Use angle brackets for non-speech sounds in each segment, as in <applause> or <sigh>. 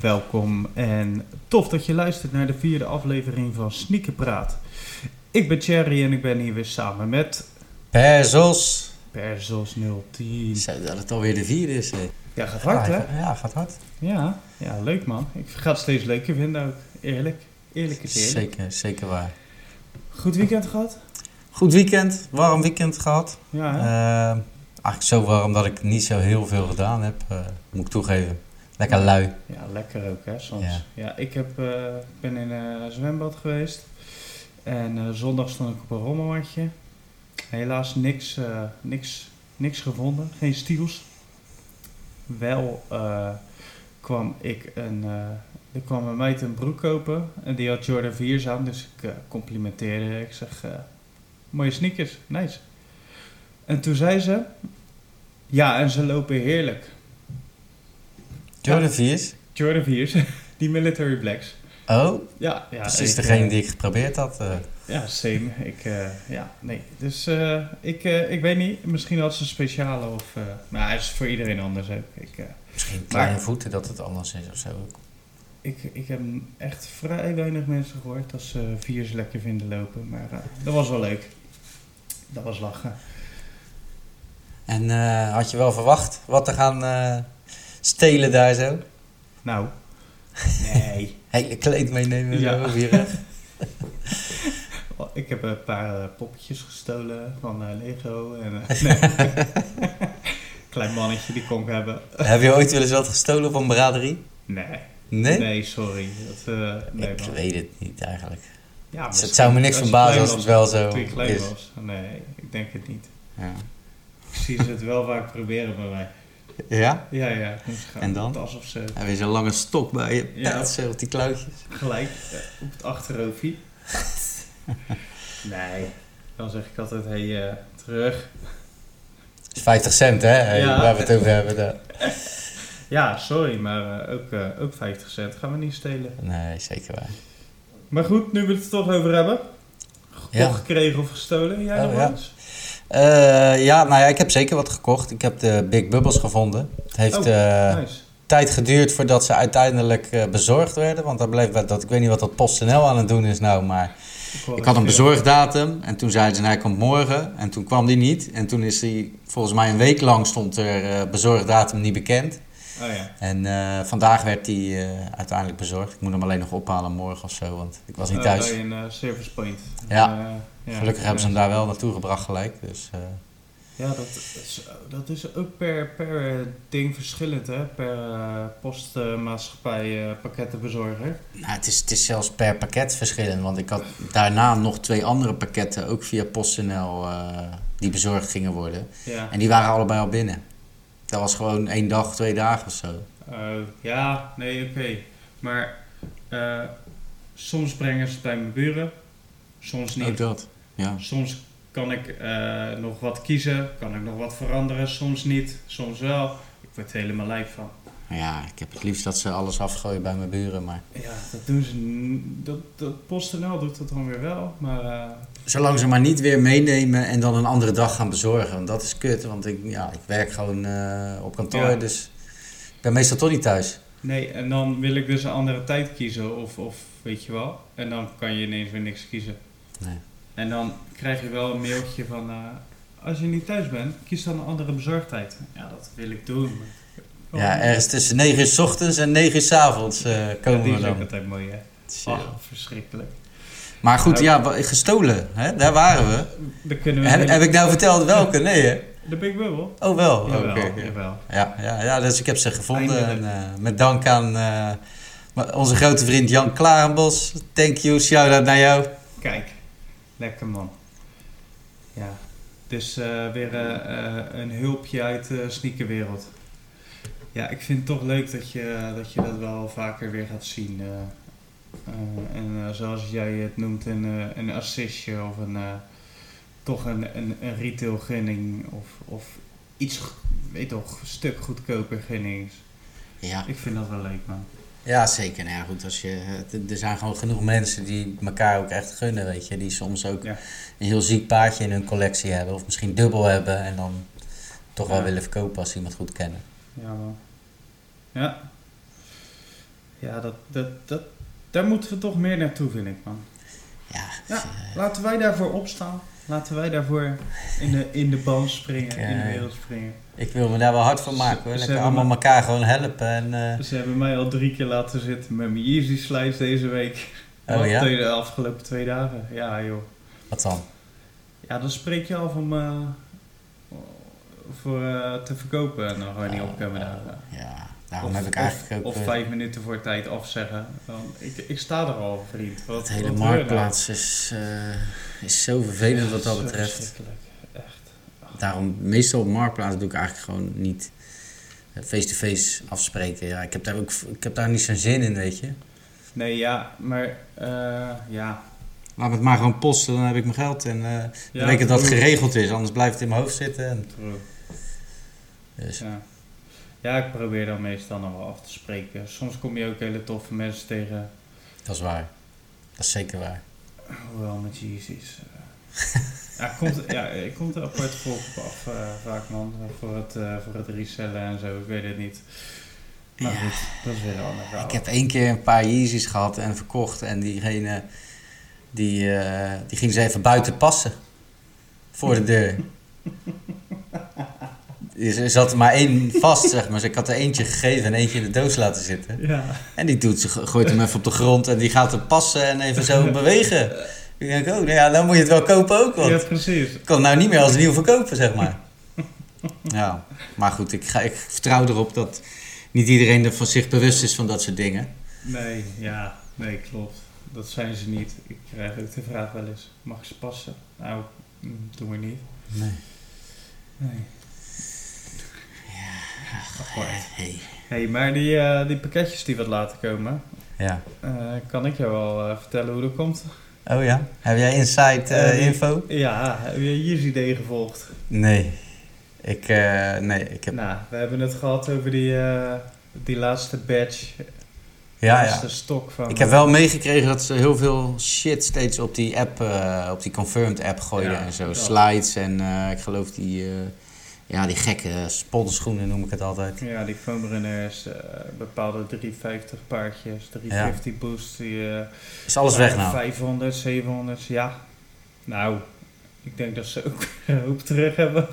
Welkom en tof dat je luistert naar de vierde aflevering van Sneakerpraat. Ik ben Thierry en ik ben hier weer samen met Perzos. Perzos 010. Zo, dat het alweer de vierde is. Hè. Ja, gaat hard hè? Ja, gaat hard. Ja, ja, leuk man. Ik ga het steeds leuker vinden ook. Eerlijk. Eerlijk is eerlijk. Zeker, zeker waar. Goed weekend gehad? Goed weekend, warm weekend gehad. Ja, hè? Eh, eigenlijk zo warm dat ik niet zo heel veel gedaan heb, eh, moet ik toegeven. Lekker lui. Ja, lekker ook hè, soms. Ja. Ja, ik heb, eh, ben in een zwembad geweest. En eh, zondag stond ik op een rommelmatje. Helaas niks, eh, niks, niks gevonden. Geen stiels. Wel eh, kwam ik een... eh, er kwam een meid een broek kopen. En die had Jordan 4's aan. Dus ik eh, complimenteerde. Ik zeg... eh, mooie sneakers. Nice. En toen zei ze... Ja, en ze lopen heerlijk. Jordan 4's. Jordan 4's, die Military Blacks. Oh, Ja, ja. precies ik, degene eh, die ik geprobeerd had. eh. Ja, same. Ik, eh, ja, nee. Dus eh, ik, eh, ik weet niet, misschien had ze een speciale of... eh maar het is voor iedereen anders ook. Ik, eh, misschien kleine voeten dat het anders is of zo. ik, ik heb echt vrij weinig mensen gehoord dat ze viers lekker vinden lopen. Maar eh, dat was wel leuk. Dat was lachen. En eh, had je wel verwacht wat te gaan eh, stelen daar zo? Nou, nee. <laughs> Hele kleed meenemen Ja. weer. Oh, <laughs> Ik heb een paar eh, poppetjes gestolen van eh, Lego. En, <laughs> nee. Klein mannetje, die kon ik hebben. Heb je ooit wel eens wat gestolen van braderie? Nee. Nee? Nee, sorry. Dat, nee, ik man. weet het niet eigenlijk. Ja, Dus het zou me niks verbazen als het wel zo Toen je klein is. was. Nee, ik denk het niet. Ja? Ik zie ze het wel vaak proberen bij mij. <laughs> ja? Ja, ja. En dan? Tas of zo. Heb je zo'n lange stok bij je? Ja. Zo op die klauwtjes. Gelijk op het achterhoofdje. <laughs> nee. Dan zeg ik altijd, hé, hey, eh, terug. Dat is 50 cent, hè? Hey, Ja. Waar we het over hebben. daar. <laughs> Ja, sorry, maar eh, ook, eh, ook 50 cent gaan we niet stelen. Nee, zeker waar. Maar goed, nu we het er toch over hebben. Gekocht, Ja. gekregen of gestolen? Jij Oh, nog ja. eens? Eh, ja, nou ja, ik heb zeker wat gekocht. Ik heb de Big Bubbles gevonden. Het heeft Oh, eh, Nice. tijd geduurd voordat ze uiteindelijk eh, bezorgd werden. Want daar bleef dat, ik weet niet wat dat PostNL aan het doen is nou, maar ik had een bezorgdatum. En toen zeiden ze, nou, hij komt morgen. En toen kwam die niet. En toen is die, volgens mij een week lang stond er bezorgdatum niet bekend. Oh ja. En eh, vandaag werd die eh, uiteindelijk bezorgd. Ik moet hem alleen nog ophalen morgen of zo, want ik was niet Eh, thuis. eh, service point. Ja. Ja. Gelukkig hebben ze hem daar wel naartoe gebracht gelijk. Dus, Ja, dat is, dat is ook per, per ding verschillend, hè? Per postmaatschappij, eh, pakkettenbezorger. nou, het, is, het is zelfs per pakket verschillend. Want ik had daarna nog twee andere pakketten, ook via PostNL, die bezorgd gingen worden. Ja. En die waren allebei al binnen. Dat was gewoon één dag, twee dagen of zo. Eh, ja, nee, oké. Maar eh, soms brengen ze het bij mijn buren, soms niet. Ook dat. Ja. Soms kan ik eh, nog wat kiezen, kan ik nog wat veranderen, soms niet, soms wel. Ik word er helemaal lijf van. Ja, ik heb het liefst dat ze alles afgooien bij mijn buren. Maar Ja, dat doen ze. Dat, dat PostNL doet dat dan weer wel, maar eh, zolang ze maar niet weer meenemen en dan een andere dag gaan bezorgen. Want dat is kut, want ik, ja, ik werk gewoon eh, op kantoor. Ja. Dus ik ben meestal toch niet thuis. nee. En dan wil ik dus een andere tijd kiezen, of, of weet je wel. En dan kan je ineens weer niks kiezen. Nee. En dan krijg je wel een mailtje van, eh, als je niet thuis bent, kies dan een andere bezorgdheid. Ja, dat wil ik doen. maar- Ja, ergens tussen 9 uur s ochtends en 9 uur s avonds eh, Ja, komen die we is ook dan. altijd mooi, hè. Oh, verschrikkelijk. Maar goed, Nou, ja, gestolen, hè? daar waren we. Dan kunnen we... Heb, heb ik nou verteld welke? Nee, hè? De Big Bubble? Oh, wel. Oké. Jawel, ja. jawel. Ja, ja, ja, dus ik heb ze gevonden. En, eh, met dank aan onze grote vriend Jan Klarenbos. Thank you, shout-out naar jou. Kijk, lekker man. Ja, dus weer een hulpje uit de sneakerwereld. Ja, ik vind het toch leuk dat je dat, je dat wel vaker weer gaat zien. eh. Eh, en eh, zoals jij het noemt, een, een assistje of een, toch een, een, een retail gunning of, of iets, weet toch, een stuk goedkoper gunnings. Ja, Ik vind dat wel leuk man. ja zeker. Nou ja, goed, als je, er zijn gewoon genoeg mensen die elkaar ook echt gunnen, weet je. Die soms ook Ja. een heel ziek paardje in hun collectie hebben. Of misschien dubbel hebben en dan toch wel willen verkopen als ze iemand goed kennen. Ja, man. Ja, Ja, dat, dat, dat, daar moeten we toch meer naartoe, vind ik, man. Ja, Ja, eh, laten wij daarvoor opstaan. Laten wij daarvoor in de, in de band springen, Ik, in de eh, wereld springen. ik wil me daar wel hard van maken hoor. Lekker allemaal elkaar gewoon helpen. En, eh, Ze hebben mij al drie keer laten zitten met mijn Yeezy slides deze week. Oh, ja? De afgelopen twee dagen. Ja, joh. wat dan? Ja, dan spreek je om eh, voor eh, te verkopen en dan ga je niet opkomen dagen. Ja, daarom Of- heb ik of- eigenlijk ook... Of eh, vijf minuten voor tijd afzeggen. Dan, ik, ik sta er al, vriend. Wat, Het hele nou? marktplaats is, eh, is zo vervelend wat dat betreft. Echt. Daarom, meestal op marktplaats doe ik eigenlijk gewoon niet face-to-face afspreken. Ja, ik heb daar ook ik heb daar niet zo'n zin in, weet je. Nee, ja, maar eh, ja. Laat me het maar gewoon posten, dan heb ik mijn geld. En eh ja dan weet ik dat geregeld is, anders blijft het in mijn hoofd zitten. En. Dus, Ja. ja, ik probeer dan meestal nog wel af te spreken. Soms kom je ook hele toffe mensen tegen. dat is waar. Dat is zeker waar. Hoewel met Yeezys. eh. <laughs> ja, komt, ja, ik komt er apart volk op af eh, vaak man. Voor het, eh, voor het resellen en zo. Ik weet het niet. Maar Ja. goed, dat is weer een ander verhaal. Ik heb één keer een paar Yeezys gehad en verkocht. En diegene, die, die ging ze even buiten passen. Voor de deur. <laughs> Er zat er maar één vast, zeg maar. Dus ik had er eentje gegeven en eentje in de doos laten zitten. Ja. En die doet, ze gooit hem even op de grond en die gaat hem passen en even zo bewegen. Ik denk, oh, nou ja, dan moet je het wel kopen ook, want ja, ik precies. kan het nou niet meer als nieuw verkopen, zeg maar. Ja, maar goed, ik, ga, ik vertrouw erop dat niet iedereen er van zich bewust is van dat soort dingen. Nee, ja, nee, klopt. Dat zijn ze niet. Ik krijg ook de vraag wel eens: mag ik ze passen? Nou, mm, doen we niet. Nee. Nee. Apart. Hey. hey, maar die, eh, die pakketjes die wat laten komen, Ja. eh, kan ik jou wel eh, vertellen hoe dat komt? Oh ja? Heb jij inside info? Ja, heb je Yeezy idee gevolgd? Nee. Ik, eh, nee, ik heb... Nou, we hebben het gehad over die, eh, die laatste badge, Ja, laatste ja. stok van... Ik heb wel meegekregen dat ze heel veel shit steeds op die app, eh, op die confirmed app gooiden Ja, en zo. dat. Slides en eh, ik geloof die, eh, ja, die gekke sponschoenen noem ik het altijd. Ja, die foamrunners, eh bepaalde 350 paardjes, 350 boost, die... eh, Is alles weg Ja, nou? 500, 700, ja. Nou, ik denk dat ze ook <laughs> een hoop terug hebben.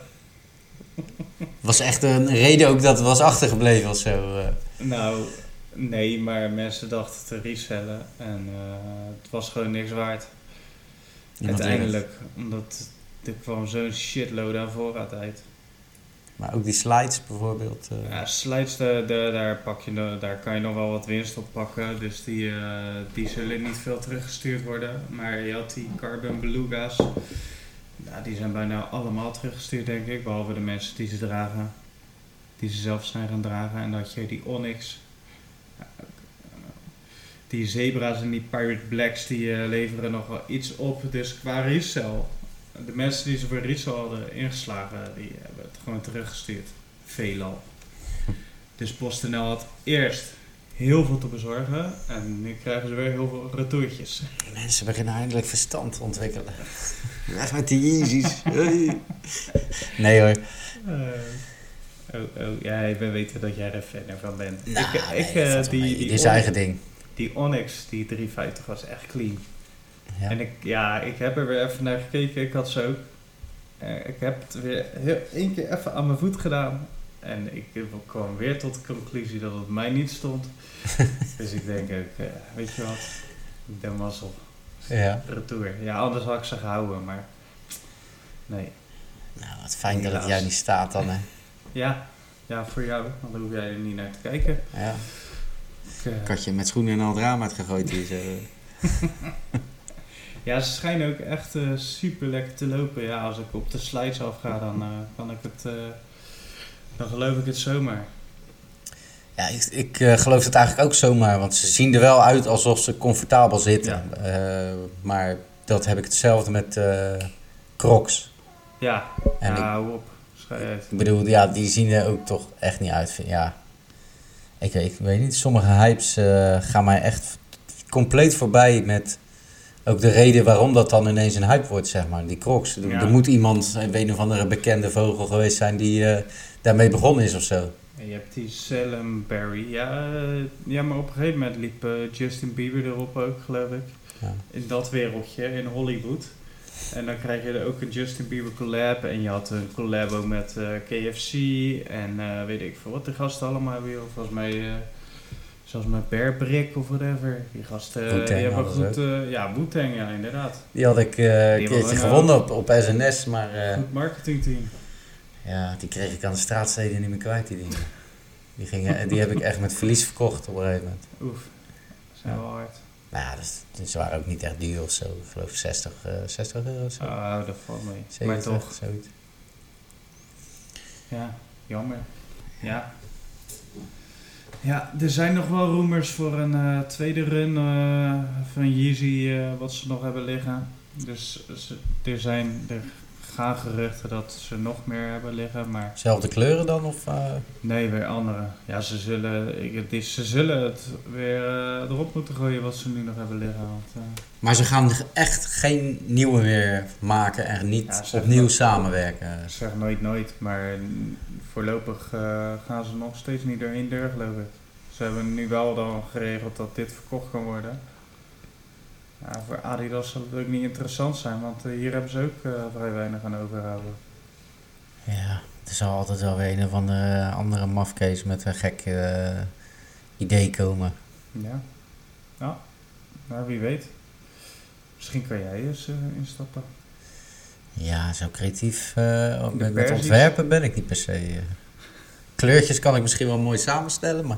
Was echt een reden ook dat het was achtergebleven of zo. eh. Nou, nee, maar mensen dachten te resellen en eh, het was gewoon niks waard. Uiteindelijk, omdat er kwam zo'n shitload aan voorraad uit. Maar ook die slides bijvoorbeeld. eh. Ja, slides, de, daar, pak je, daar kan je nog wel wat winst op pakken. Dus die, eh, die zullen niet veel teruggestuurd worden. Maar je had die Carbon Beluga's. Nou, die zijn bijna allemaal teruggestuurd, denk ik. Behalve de mensen die ze dragen. Die ze zelf zijn gaan dragen. En had je die Onyx. Ja, Die zebra's en die Pirate Blacks die eh, leveren nog wel iets op. Dus qua resell. De mensen die ze voor resell hadden ingeslagen, die gewoon teruggestuurd. Veelal. Dus PostNL had eerst heel veel te bezorgen. En nu krijgen ze weer heel veel retourtjes. Mensen beginnen eindelijk verstand te ontwikkelen. <laughs> Weg met die Yeezys. Nee hoor. oh, oh, ja, we weten dat jij er fan van bent. Nou, ik, nee, ik, dat eh, wel mee. die, is Onyx- eigen ding. die Onyx, die 350 was echt clean. Ja. En ik, ja, ik heb er weer even naar gekeken. Ik had ze ook. Eh, ik heb het weer heel, één keer even aan mijn voet gedaan. En ik kwam weer tot de conclusie dat het mij niet stond. <laughs> dus ik denk ook, eh, weet je wat? De mazzel. Ja. Retour. Ja, anders had ik ze gehouden, maar... Nee. Nou, wat fijn dat het jou niet staat dan, hè. Ja, ja, voor jou. Want dan hoef jij er niet naar te kijken. Ja. Ik, je met schoenen en al het raam uitgegooid hier zo. <laughs> ja, ze schijnen ook echt eh, super lekker te lopen. Ja, als ik op de slides afga, dan eh, kan ik het... eh, dan geloof ik het zomaar. Ja, ik, ik geloof het eigenlijk ook zomaar, want ze zien er wel uit alsof ze comfortabel zitten. Maar dat heb ik hetzelfde met Crocs. Ja, En ja ik, hou op. Ik bedoel, ja, die zien er ook toch echt niet uit. Ja, ik, weet- ik weet niet, sommige hypes gaan mij echt compleet voorbij met ook de reden waarom dat dan ineens een hype wordt, zeg maar. Die Crocs. Er, Ja. er moet iemand, een een of andere bekende vogel geweest zijn die eh, daarmee begonnen is of zo. En je hebt die Salem Barry. Ja, eh, ja, maar op een gegeven moment liep eh, Justin Bieber erop ook, geloof ik. Ja. In dat wereldje, in Hollywood. En dan krijg je er ook een Justin Bieber collab. En je had een collabo met eh, KFC. En weet ik veel wat de gasten allemaal hebben. joh. Volgens mij, zoals met Bear Brick of whatever. Die gasten, eh, die hebben goed... eh, ja, Wu-Tang, ja, inderdaad. Die had ik eh, een keertje gewonnen op, op SNS, maar eh, Goed marketingteam. ja, die kreeg ik aan de straatsteden niet meer kwijt, die dingen. Die, gingen, die heb ik echt met verlies verkocht op een gegeven moment. Oef, zijn Ja. wel hard. Nou ja, dus, ze waren ook niet echt duur of zo. Ik geloof 60, eh 60 euro of zo. Ah, dat valt mee. Maar 70, toch, zoiets. ja, jammer. Ja. Ja, er zijn nog wel rumors voor een eh, tweede run eh, van Yeezy eh, wat ze nog hebben liggen. Dus er zijn, gaan geruchten dat ze nog meer hebben liggen, maar Zelfde kleuren dan? Of, eh? nee, weer andere. Ja, ze zullen, ik, het is, ze zullen het weer eh, erop moeten gooien wat ze nu nog hebben liggen. Want, eh, Maar ze gaan echt geen nieuwe meer maken en niet Ja, opnieuw samenwerken. Zeg nooit nooit, maar voorlopig gaan ze nog steeds niet door één deur, geloof ik. Ze hebben nu wel dan geregeld dat dit verkocht kan worden. Ja, voor Adidas zal het ook niet interessant zijn, want eh, hier hebben ze ook eh, vrij weinig aan overhouden. Ja, er zal altijd wel weer een of andere, andere mafkees met een gek eh, idee komen. Ja, ja. nou wie weet. Misschien kan jij eens eh, instappen. Ja, zo creatief eh, met, ontwerpen ben ik niet per se. eh. Kleurtjes kan ik misschien wel mooi samenstellen, maar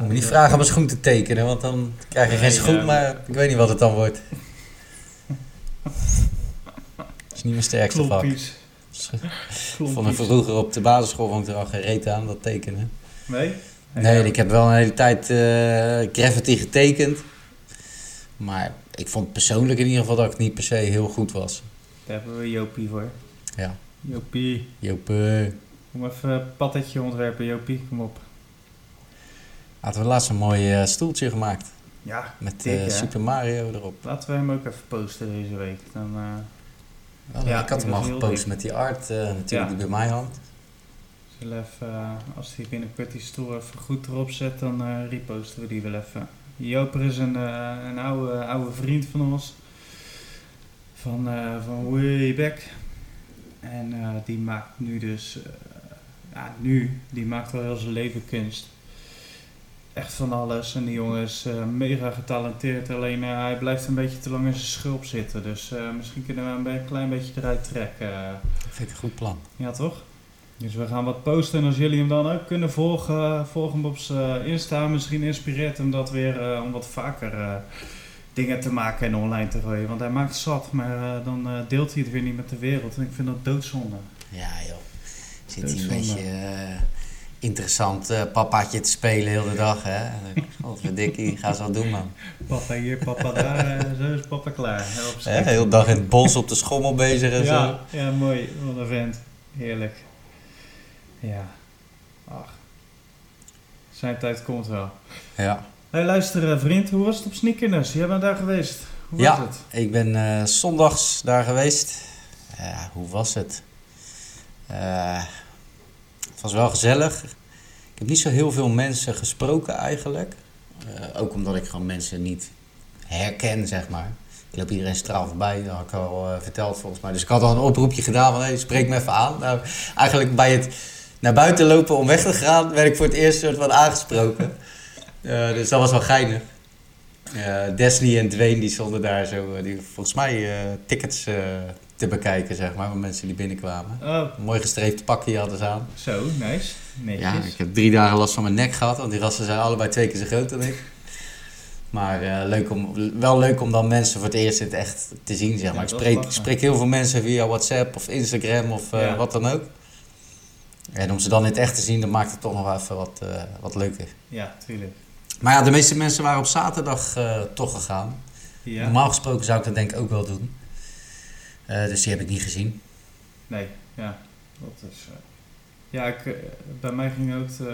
moet niet vragen om een schoen te tekenen, want dan krijg je geen schoen, maar ik weet niet wat het dan wordt. <laughs> Dat is niet mijn sterkste vak. Klompies. <laughs> Vond ik vroeger op de basisschool vond ik er al geen reet aan, dat tekenen. Nee? Nee, ik heb wel een hele tijd eh graffiti getekend. Maar ik vond persoonlijk in ieder geval dat ik niet per se heel goed was. Daar hebben we Jopie voor. Ja. Jopie. Joop, eh, Kom even een patatje ontwerpen, Jopie. Kom op. hadden we laatst een mooi eh, stoeltje gemaakt. Ja, Met dik, eh? Super Mario erop. Laten we hem ook even posten deze week. Dan, eh, Ja, ik had die hem al gepost dik. met die art natuurlijk Ja. die bij mij hangt. zullen even, als hij binnenkort die stoel even goed erop zet, dan reposten we die wel even. Joper is een, een oude, oude vriend van ons. Van, van way back. En die maakt nu dus... ja, nu. Die maakt wel heel zijn leven kunst. Echt van alles. En die jongen is eh, mega getalenteerd. Alleen eh, hij blijft een beetje te lang in zijn schulp zitten. Dus eh, misschien kunnen we hem een klein beetje eruit trekken. Dat vind ik een goed plan. Ja, toch? Dus we gaan wat posten en als jullie hem dan ook kunnen volgen, volg hem op zijn Insta. Misschien inspireert hem dat weer om wat vaker dingen te maken en online te gooien. Want hij maakt zat, maar dan deelt hij het weer niet met de wereld. En ik vind dat doodzonde. Ja joh. Zit hij een beetje interessant eh, papaatje te spelen heel de dag hè. Wat verdikkie, ga eens wat doen man. Papa hier, papa daar, eh, zo is papa klaar. Heel de dag in het bos op de schommel bezig en zo. ja, ja, mooi. Wat een vent. Heerlijk. Ja. Ach. Zijn tijd komt wel. Ja. Hey, luister eh, vriend, hoe was het op Sneakerness? Jij bent daar geweest. Hoe Ja. was het? Ik ben zondags daar geweest. Ja, hoe was het? Was wel gezellig. Ik heb niet zo heel veel mensen gesproken eigenlijk. Eh, ook omdat ik gewoon mensen niet herken, zeg maar. Ik loop iedereen straal voorbij, dat had ik al eh, verteld volgens mij. Dus ik had al een oproepje gedaan van, hey, spreek me even aan. Nou, eigenlijk bij het naar buiten lopen om weg te gaan, werd ik voor het eerst soort van aangesproken. <laughs> Eh, dus dat was wel geinig. Destiny en Dwayne die stonden daar zo, die volgens mij tickets te bekijken, zeg maar, van mensen die binnenkwamen. Oh, Een mooi gestreefd pakje hadden ze aan. zo, nice. Netjes. Ja, ik heb drie dagen last van mijn nek gehad, want die rassen zijn allebei twee keer zo groot dan ik. Maar eh, leuk om, wel leuk om dan mensen voor het eerst in het echt te zien, zeg maar. ik dat spreek, spreek heel veel mensen via WhatsApp of Instagram of eh, Ja. wat dan ook. En om ze dan in het echt te zien, dan maakt het toch nog even wat, eh, wat leuker. Ja, tuurlijk. Maar ja, de meeste mensen waren op zaterdag toch gegaan. Ja. Normaal gesproken zou ik dat denk ik ook wel doen. Eh, dus die heb ik niet gezien. Nee, ja. Dat is... eh, Ja, ik, eh, bij mij gingen ook de,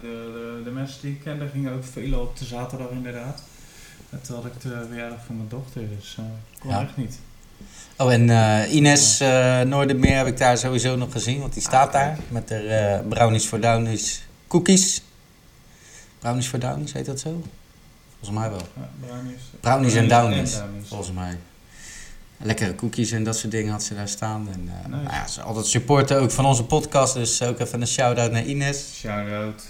de, de, de mensen die ik kende, gingen ook veel op de zaterdag inderdaad. En toen had ik de verjaardag van mijn dochter, dus kon Ja. echt niet. Oh, en Ines Noordermeer heb ik daar sowieso nog gezien, want die staat Ah, daar met de brownies voor downies cookies. Brownies voor downies, heet dat zo? Volgens mij wel. Ja, brownies. Brownies en downies, downies. volgens mij. Lekkere cookies en dat soort dingen had ze daar staan. En, eh, Nice. nou ja, ze altijd supporten ook van onze podcast, dus ook even een shout-out naar Ines. Shout-out.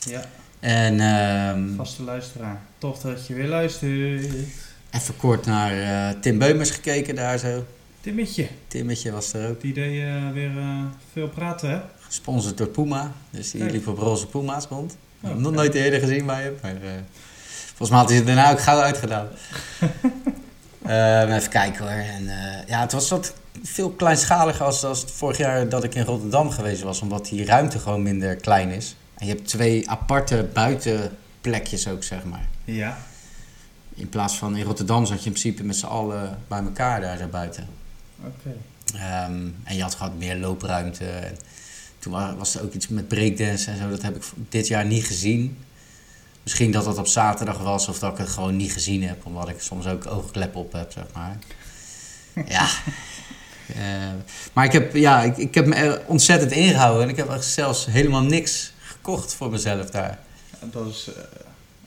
Ja, En ehm, vaste luisteraar. Tof dat je weer luistert. even kort naar eh, Tim Beumers gekeken daar zo. Timmetje, Timmetje was er ook. die deed eh, weer veel praten, hè? Gesponsord door Puma. Dus die Kijk. liep op roze Puma's rond. Oh, Nog oké. nooit eerder gezien bij hem. Maar, volgens mij had hij het daarna ook gauw uitgedaan. <laughs> Eh, even kijken hoor. En, eh, ja, het was wat veel kleinschaliger als, als het vorig jaar dat ik in Rotterdam geweest was. Omdat die ruimte gewoon minder klein is. En je hebt twee aparte buitenplekjes ook, zeg maar. Ja. In plaats van in Rotterdam zat je in principe met z'n allen bij elkaar daar, daar buiten. Oké. Ehm, en je had gewoon meer loopruimte. En toen wa- was er ook iets met breakdance en zo. Dat heb ik dit jaar niet gezien. Misschien dat dat op zaterdag was of dat ik het gewoon niet gezien heb. Omdat ik soms ook oogklep op heb, zeg maar. <laughs> ja. Eh, maar ik heb, ja, ik, ik heb me ontzettend ingehouden. En ik heb echt zelfs helemaal niks gekocht voor mezelf daar. Dat is eh,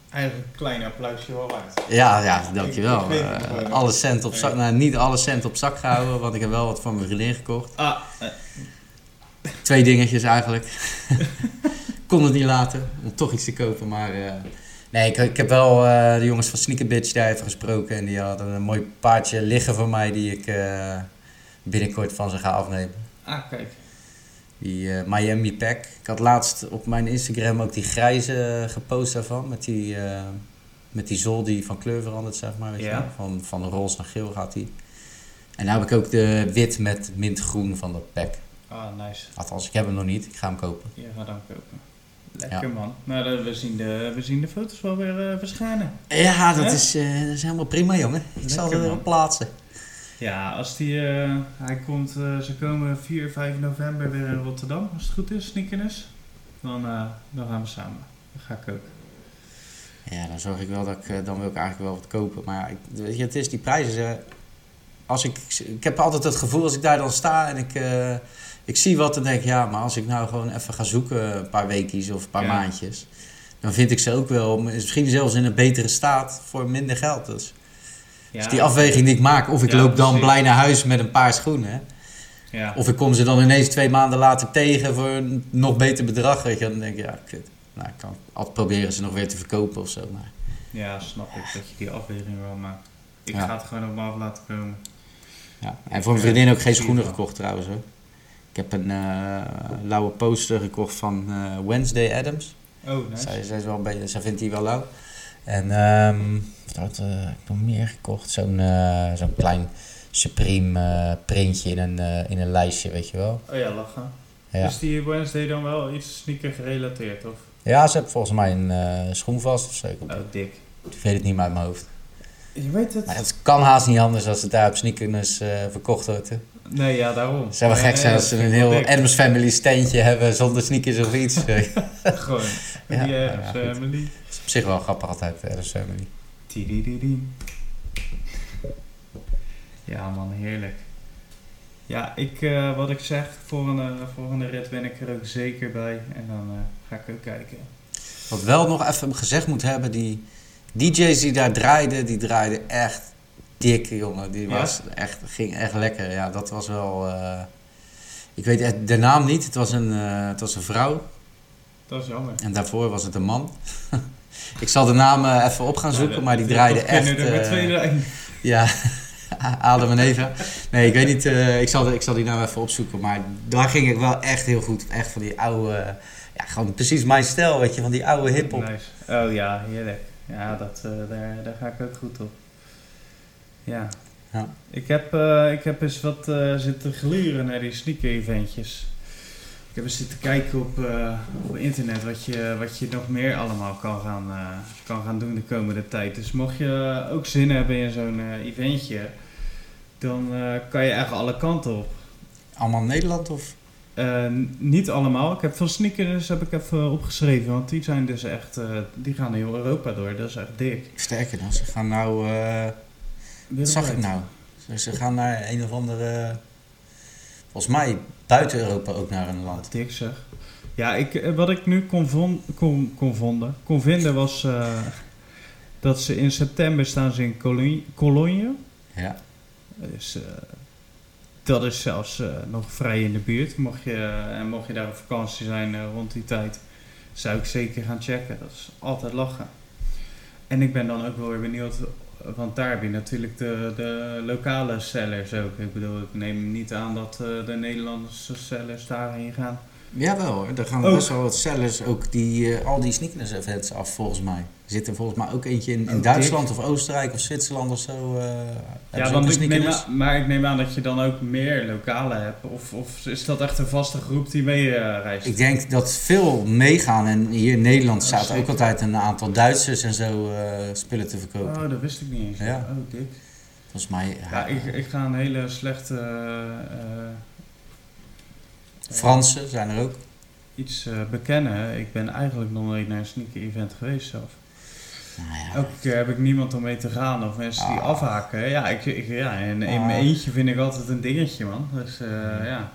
eigenlijk een klein applausje wel waard. Ja, ja, dankjewel. Ik- ik Eh, alle cent op zak. Nou, niet alle cent op zak gehouden. Want ik heb wel wat voor mijn vriendin gekocht. Ah, Twee dingetjes eigenlijk. <laughs> Kon het niet laten om toch iets te kopen, maar... eh, nee, ik, ik heb wel eh, de jongens van Sneaker Bitch daar even gesproken. En die hadden een mooi paardje liggen voor mij die ik eh, binnenkort van ze ga afnemen. ah, kijk. Die Miami Pack. Ik had laatst op mijn Instagram ook die grijze gepost daarvan. Met die, met die zool die van kleur verandert, zeg maar. Weet Ja. Van, van roze naar geel gaat die. En nu heb ik ook de wit met mintgroen van dat pack. Ah, nice. Althans, ik heb hem nog niet. Ik ga hem kopen. Je gaat dan kopen. Lekker man. Nou, dan- we zien de, we zien de foto's wel weer eh, verschijnen. Ja, dat is, eh, dat is helemaal prima, jongen. Ik zal Lekker, man. erop plaatsen. Ja, als die, eh, hij komt, ze komen 4, 5 november weer in Rotterdam, als het goed is, sneakers. Dan, dan gaan we samen. Dan ga ik ook. Ja, dan zorg ik wel dat ik, dan wil ik eigenlijk wel wat kopen. Maar ik, weet je, het is die prijzen. als ik, ik heb altijd het gevoel als ik daar dan sta en ik, ik zie wat, dan denk ja, maar als ik nou gewoon even ga zoeken, een paar weekjes of een paar Ja. maandjes, dan vind ik ze ook wel, misschien zelfs in een betere staat voor minder geld. Dus, Ja, dus die afweging die ik maak, of ik Ja, loop dan precies. blij naar huis met een paar schoenen, Ja, of ik kom ze dan ineens twee maanden later tegen voor een nog beter bedrag, weet je, dan denk ik, ja, kut. Nou, ik kan altijd proberen ze nog weer te verkopen of zo, maar... ja, snap ik dat je die afweging wel maakt. Ik ga het gewoon op me af laten komen. Ja, en voor mijn vriendin ook geen schoenen gekocht trouwens hoor. Ik heb een eh lauwe poster gekocht van eh, Wednesday Adams. Oh, nice. Zij, zij, is wel een beetje, zij vindt die wel lauw. En ehm wat had eh, ik nog meer gekocht? Zo'n zo'n klein Supreme printje in een, in een lijstje, weet je wel. Oh ja, lachen. Ja, Is die Wednesday dan wel iets sneaker gerelateerd, of? ja ze heeft volgens mij een schoen vast of zo. Oh, dik. ik weet het niet meer uit mijn hoofd. Je weet het. Maar het kan haast niet anders als het daar op sneakers verkocht wordt. hè. Nee, ja, daarom. Zou wel Nee, gek zijn als ze dat een heel. Adams Family standje hebben zonder sneakers of iets. <laughs> Gewoon. Ja, die Adams. Family. Het is op zich wel grappig altijd, de Adams Family. Ja man, heerlijk. Ja, ik, eh, wat ik zeg, volgende, volgende rit ben ik er ook zeker bij. En dan eh, ga ik ook kijken. Wat wel nog even gezegd moet hebben, die DJ's die daar draaiden, die draaiden echt dik, jongen. Die Ja? was echt, ging echt lekker. Ja, dat was wel... eh, ik weet echt de naam niet. Het was een, eh, het was een vrouw Dat is jammer. en daarvoor was het een man. <laughs> ik zal de naam eh, even op gaan zoeken, maar die draaiden echt... Met. <laughs> Ja, <laughs> Adam en Eva. Nee, ik weet niet. ik, zal, ik zal die nou even opzoeken. Maar daar ging ik wel echt heel goed. Echt van die oude... Ja, gewoon precies mijn stijl, weet je. Van die oude hiphop. Nice. Oh ja, heerlijk. Ja, dat, daar, daar ga ik ook goed op. Ja. Ja. Ik, heb, eh, ik heb eens wat eh, zitten gluren naar die sneaker-eventjes. Ik heb eens zitten kijken op, eh, op internet wat je, wat je nog meer allemaal kan gaan, kan gaan doen de komende tijd. Dus mocht je ook zin hebben in zo'n eventje, dan kan je eigenlijk alle kanten op. Allemaal Nederland of... Niet allemaal. Ik heb van sneakers heb ik even opgeschreven, want die zijn dus echt, die gaan heel Europa door. Dat is echt dik. Sterker dan, ze gaan nou... zag ik nou? Ze, ze gaan naar een of andere... Volgens mij buiten Europa ook naar een land. Dik zeg. Ja, ik, eh, wat ik nu kon, von, kon, kon, vonden, kon vinden was eh, dat ze in september staan ze in Cologne. Cologne. Ja. Dus, eh, dat is zelfs nog vrij in de buurt. Mocht je, en mocht je daar op vakantie zijn rond die tijd, zou ik zeker gaan checken. Dat is altijd lachen. En ik ben dan ook wel weer benieuwd, want daar heb je natuurlijk de, de lokale sellers ook. Ik bedoel, ik neem niet aan dat eh, de Nederlandse sellers daarheen gaan. Jawel er gaan Ook. best wel wat sellers ook die, eh, al die sneakers events af volgens mij. Er zit er volgens mij ook eentje in, in Oh, Duitsland of Oostenrijk of Zwitserland of zo. hebben Ja, want ik neem aan, maar ik neem aan dat je dan ook meer lokale hebt. Of, of is dat echt een vaste groep die mee eh, reist? Ik denk dat veel meegaan en hier in Nederland Oh, staat ook altijd een aantal Duitsers en zo spullen te verkopen. Oh, dat wist ik niet eens. Ja. Oh, dik. Volgens mij, Ja, ja, ik, ik ga een hele slechte... Fransen zijn er ook. iets eh, bekennen. Ik ben eigenlijk nog nooit naar een sneaker event geweest zelf. Nou ja, Elke keer heb ik niemand om mee te gaan of mensen die Ah. afhaken. Ja, ik, ik, ja en in Ah. mijn eentje vind ik altijd een dingetje, man. Dus eh, ja.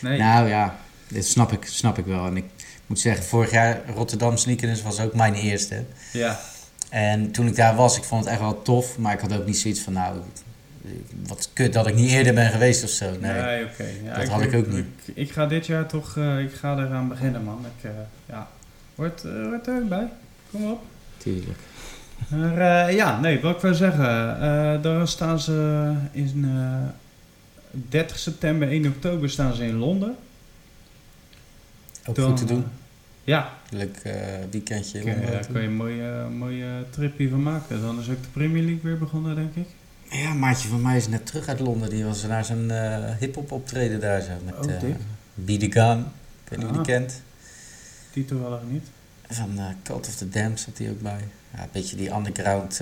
Nee. Nou ja, dit snap ik, snap ik wel. En ik moet zeggen, vorig jaar Rotterdam Sneakers was ook mijn eerste. Ja. En toen ik daar was, ik vond het echt wel tof. Maar ik had ook niet zoiets van, nou, wat kut dat ik niet eerder ben geweest of zo. Nee. Nee, oké. Ja, dat had ik ook niet. Ik, ik ga dit jaar toch, eh, ik ga eraan beginnen, man. Ik, eh, ja. Hoort, eh, hoort er ook bij. Kom op. Tuurlijk. Maar ja, nee, wat ik wil zeggen. eh dan staan ze in eh 30 september, 1 oktober staan ze in Londen. Ook Dan, goed te doen. ja, Leuk weekendje. Daar kan je een mooie, mooie tripje van maken. Dan is ook de Premier League weer begonnen, denk ik. Ja, een maatje van mij is net terug uit Londen. Die was naar zijn eh hip-hop optreden daar zo. Met Oh, dik. Be The Gun. Ik weet niet wie die Ah. kent. Die toevallig niet. Van eh, Cult of the Dam zat hij ook bij. Ja, een beetje die underground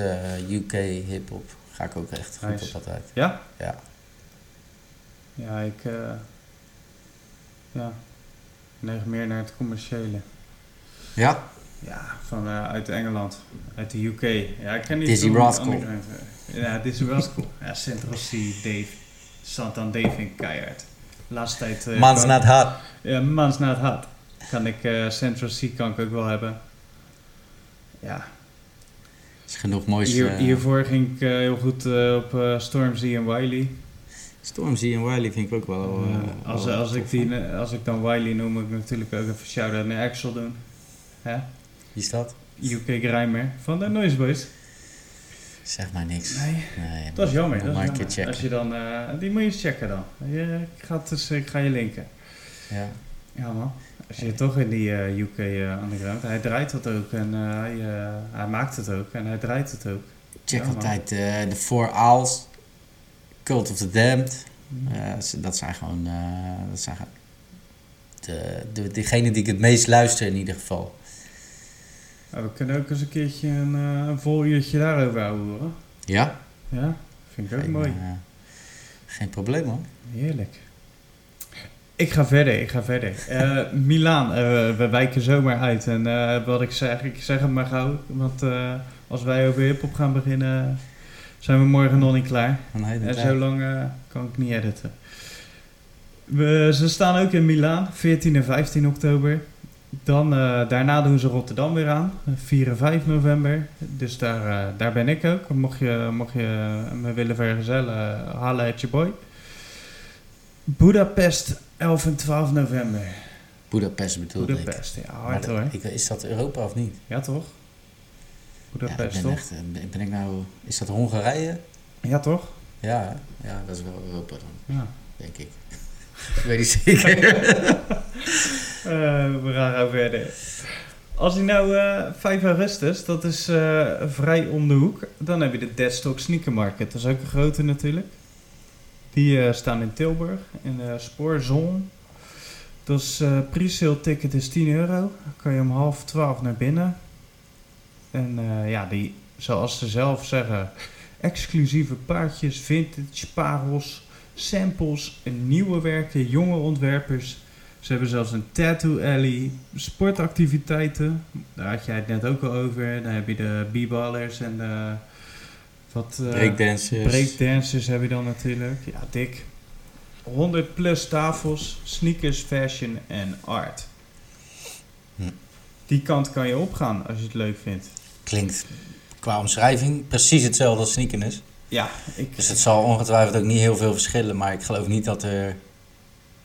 UK hip-hop. Ga ik ook echt goed Nice. op altijd. Ja? Ja. Ja, ik... ja, neig meer naar het commerciële. Ja? Ja, van, uit Engeland. Uit de UK. Ja, ik ken niet Dizzy Rascal. Underground, eh. Ja, Dizzy Rascal. ja, Central C, Dave. Dan Dave in keihard. Laatste tijd... eh, Man's not hot. Ja, Man's Not Hot. Kan ik, eh, Central C kan ik ook wel hebben. Ja, is genoeg moois. Hier, eh, hiervoor ging ik eh, heel goed op Stormzy en Wiley. Stormzy en Wiley vind ik ook wel... als, wel als, ik die, als ik dan Wiley noem, moet ik natuurlijk ook even shout-out naar Axel doen. Hè? Wie is dat? UK Grimer van de Noise Boys. Zeg maar niks. Nee, Nee, dat is jammer. Dat is jammer. checken. Als je dan, eh, die moet je eens checken dan. Je, ik, ga dus, ik ga je linken. Ja. Ja man. Als je toch in die eh, UK eh underground, hij draait dat ook en eh, hij, eh, hij maakt het ook en hij draait het ook. Check Ja, altijd eh, de Four Owls. Cult of the Damned. Eh, ze- dat zijn gewoon... eh, dat zijn de, de, degene die ik het meest luister in ieder geval. Nou, we kunnen ook eens een keertje een, eh, een vol uurtje daarover houden. Ja? Ja, vind ik ook Geen, mooi. eh, geen probleem hoor. Heerlijk. Ik ga verder, ik ga verder. Eh <laughs> Milaan, we wijken zomaar uit. En wat ik zeg, ik zeg het maar gauw. Want als wij over hip-hop gaan beginnen, zijn we morgen nog niet klaar. En zo lang kan ik niet editen. We, ze staan ook in Milaan, 14 en 15 oktober. Dan, eh, daarna doen ze Rotterdam weer aan, 4 en 5 november. Dus daar, eh, daar ben ik ook. Mocht je, mocht je me willen vergezellen, halen at je boy. Budapest, 11 en 12 november. Budapest bedoelde ik. Budapest, ja, Maar hard hoor. ik- Is dat Europa of niet? Ja, toch? Ja, ik Budapest, ben toch? echt, eh, ben- ik nou... Is dat Hongarije? Ja, toch? Ja, ja, dat is wel Europa dan, Ja. denk ik. <laughs> ik weet niet zeker. <laughs> Eh, we gaan verder. Als die nou eh 5 augustus, dat is eh, vrij om de hoek, dan heb je de Deadstock Sneaker Market. Dat is ook een grote natuurlijk. Die eh, staan in Tilburg, in de Spoorzone. Dat is pre-sale ticket is 10 euro. Dan kan je om half 12 naar binnen. En ja, die, zoals ze zelf zeggen, exclusieve paardjes, vintage, parels, samples, nieuwe werken, jonge ontwerpers. Ze hebben zelfs een tattoo alley, sportactiviteiten. Daar had jij het net ook al over. Dan heb je de b-ballers en de Wat, eh, Breakdancers. breakdancers heb je dan natuurlijk. Ja, dik. 100 plus tafels, sneakers, fashion en art. Hm. Die kant kan je opgaan als je het leuk vindt. Klinkt qua omschrijving precies hetzelfde als sneakers. Ja, ik, Dus het zal ongetwijfeld ook niet heel veel verschillen. Maar ik geloof niet dat er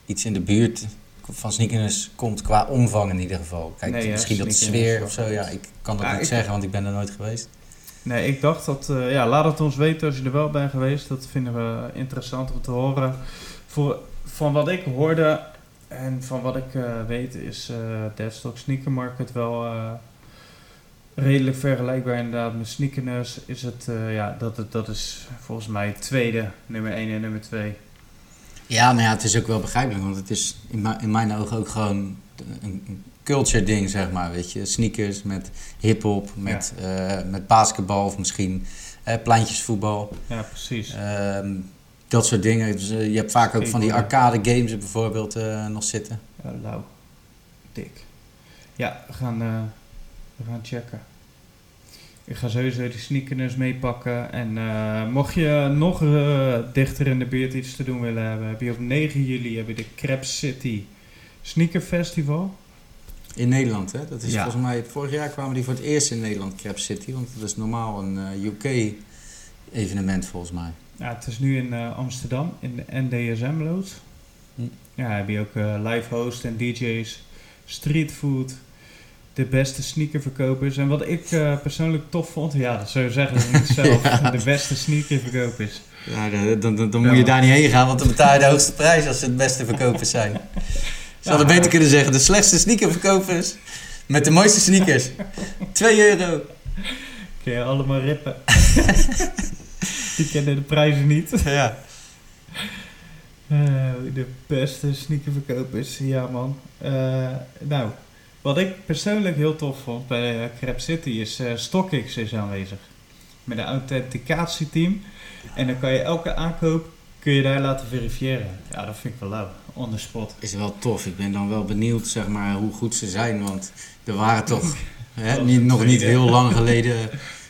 iets in de buurt van sneakers komt qua omvang in ieder geval. Kijk, Nee, misschien dat sneakers sfeer of zo. Ja, ik kan dat Ja, niet zeggen, want ik ben er nooit geweest. Nee, ik dacht dat... eh, ja, laat het ons weten als je er wel bent geweest. Dat vinden we interessant om te horen. Voor, van wat ik hoorde en van wat ik eh, weet is eh Deadstock Sneaker Market wel redelijk vergelijkbaar inderdaad met Sneakers. Is het, ja, dat, het, dat is volgens mij tweede, nummer 1 en nummer 2. Ja, maar ja, het is ook wel begrijpelijk. Want het is in, mijn- in mijn ogen ook gewoon een, een culture ding, zeg maar. Weet je, sneakers met hip-hop, met, eh, met basketbal of misschien pleintjesvoetbal. Ja, precies. Ehm, dat soort dingen. Dus, eh, je hebt vaak ook van die arcade games bijvoorbeeld nog zitten. Ja, lauw. Dik. Ja, we gaan, we gaan checken. Ik ga sowieso die sneakers meepakken. En eh, mocht je nog eh, dichter in de buurt iets te doen willen hebben, heb je op 9 juli heb je de Crab City Sneaker Festival. In Nederland, hè? Dat is Ja. volgens mij, vorig jaar kwamen die voor het eerst in Nederland, Crab City. Want dat is normaal een eh, UK-evenement volgens mij. Ja, het is nu in Amsterdam, in de NDSM loods. Hm. Ja, heb je ook live host en DJ's, street food, de beste sneakerverkopers. En wat ik eh, persoonlijk tof vond, ja, dat zou je zeggen dat ik <laughs> zelf Ja. de beste sneakerverkopers. Ja, dan, dan, dan, Ja. moet je daar niet heen gaan, want dan betaal je de hoogste prijs als ze het beste verkopers zijn. Ze hadden beter kunnen zeggen, de slechtste sneakerverkopers met de mooiste sneakers. 2 euro. Kun je allemaal rippen. <laughs> Die kennen de prijzen niet. Ja. Eh, de beste sneakerverkopers, ja man. Eh, nou, wat ik persoonlijk heel tof vond bij uh, Crab City is eh StockX is aanwezig. Met een authenticatieteam. En dan kan je elke aankoop kun je daar laten verifiëren. Ja, dat vind ik wel lauw. On the spot. Is wel tof. Ik ben dan wel benieuwd zeg maar, hoe goed ze zijn. Want er waren toch <laughs> hè, niet, nog niet heel lang <laughs> geleden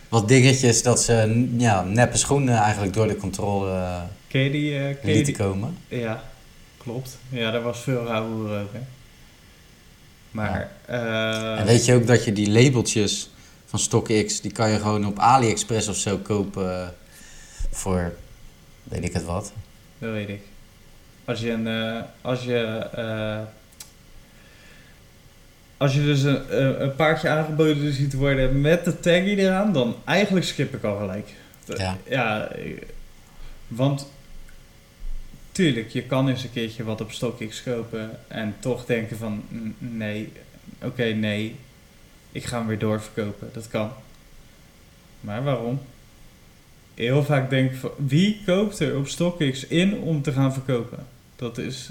wat dingetjes dat ze ja, neppe schoenen eigenlijk door de controle eh, Ken je die? eh, je lieten die? komen. Ja, klopt. Ja, daar was veel rauwe ook, hè. Maar, eh, En weet je ook dat je die labeltjes van StockX, die kan je gewoon op AliExpress of zo kopen voor, weet ik het wat. Dat weet ik. Als je een, eh, als je, eh, als je dus een, een paardje aangeboden ziet worden met de taggy eraan, dan eigenlijk skip ik al gelijk. Ja. Ja, want tuurlijk, je kan eens een keertje wat op StockX kopen en toch denken van, "Mm, nee, oké, nee, ik ga hem weer doorverkopen. Dat kan. Maar waarom? Heel vaak denk ik van, wie koopt er op StockX in om te gaan verkopen? Dat is,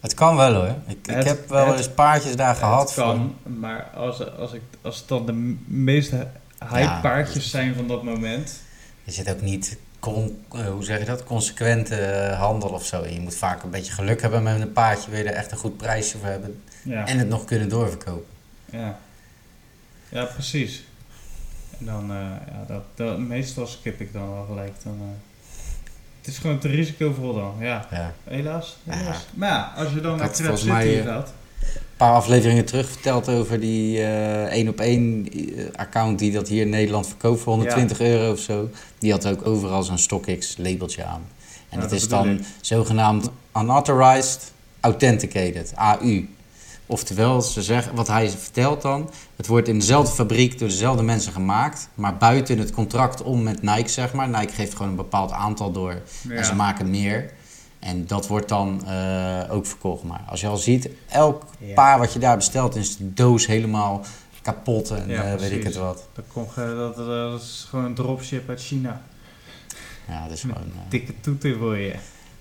Het kan wel hoor. Ik, ik heb wel het- eens paardjes daar gehad. het kan, maar als, als, ik, als het dan de m- meest hype Ja, paardjes zijn van dat moment. Je zit ook niet, con, eh, hoe zeg je dat, consequente eh, handel of zo. Je moet vaak een beetje geluk hebben met een paardje. Wil je er echt een goed prijsje voor hebben. Ja, En het nog kunnen doorverkopen. ja. ja precies. En dan, eh, ja, dat, dat, meestal skip ik dan wel gelijk. Dan, het is gewoon te risicovol dan, ja. Ja. Helaas. Ja. helaas. Maar ja, als je dan City mij, eh, gaat. Paar afleveringen terug verteld over die eh, één op één eh, account die dat hier in Nederland verkoopt voor 120 euro of zo. Die had ook overal zo'n StockX labeltje aan. En Ja, dat dat is dan ik. zogenaamd unauthorized authenticated, AU. Oftewel, ze zeggen, wat hij vertelt dan, het wordt in dezelfde fabriek door dezelfde mensen gemaakt, maar buiten het contract om met Nike, zeg maar. Nike geeft gewoon een bepaald aantal door en ze maken meer. En dat wordt dan eh, ook verkocht. Maar als je al ziet, elk Ja. paar wat je daar bestelt, is de doos helemaal kapot en Ja, eh, weet ik het wat. Dat, komt, dat, dat is gewoon een dropship uit China. Ja, dat is gewoon, eh, Dikke toeter voor je.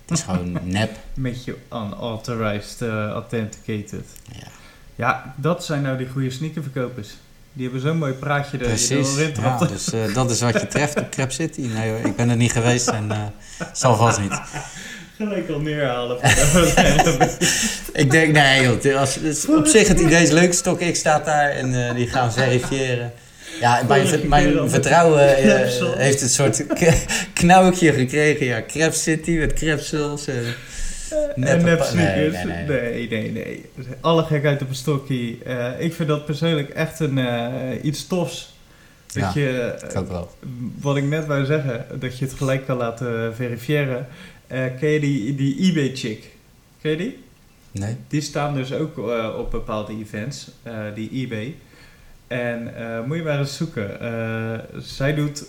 het is gewoon <laughs> nep. Met je unauthorized eh, authenticated. Ja. Ja, dat zijn nou die goede sneakerverkopers. Die hebben zo'n mooi praatje dat je er Precies. Ja, dus eh, dat is wat je treft op <laughs> Crab City. Nee hoor, ik ben er niet geweest en eh, zal vast niet. Gelijk al neerhalen. <laughs> Ik denk, nee joh, als, op zich het idee is leuk. StockX staat daar en eh, die gaan verifiëren. Ja, mijn, mijn vertrouwen eh, heeft een soort k- <laughs> knauwtje gekregen. Ja, Crep City met Crepsels. eh. Nep- en nep nee, nee, Nee, nee. nee, nee. Alle gekheid op een stokkie. Eh, ik vind dat persoonlijk echt een, iets tofs. Dat Ja, je, Ik wel. wat ik net wou zeggen, dat je het gelijk kan laten verifiëren. Eh, ken je die, die eBay-chick? Ken je die? Nee? Die staan dus ook eh, op bepaalde events, eh, die eBay. En moet je maar eens zoeken. Zij doet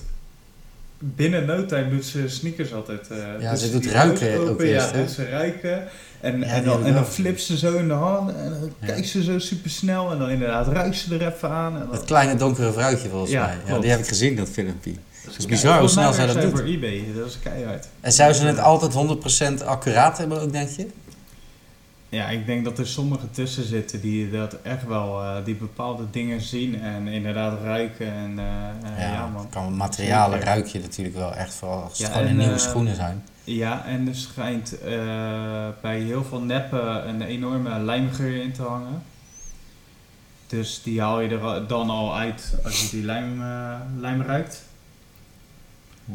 binnen no time doet ze sneakers altijd. Ja, ze ze doet ruiken ook eerst, Ja, doet ze ruiken. En, Ja, en, dan, en dan flipt ze zo in de hand. En dan Ja. kijkt ze zo super snel. En dan inderdaad ruikt ze er even aan. En dan, Dat kleine donkere vrouwtje volgens Ja, mij. Ja, klopt. die heb ik gezien, dat filmpje. Dat is bizar hoe snel zij dat doet. voor eBay, dat is keihard. En zou ze het altijd 100% accuraat hebben ook, denk je? Ja, ik denk dat er sommigen tussen zitten die dat echt wel, eh, die bepaalde dingen zien en inderdaad ruiken. En eh, eh, ja, man. kan materialen ruik je natuurlijk wel echt vooral als het gewoon en, nieuwe schoenen zijn. Ja, en er schijnt bij heel veel neppen een enorme lijmgeur in te hangen. Dus die haal je er dan al uit als je die lijm, lijm ruikt.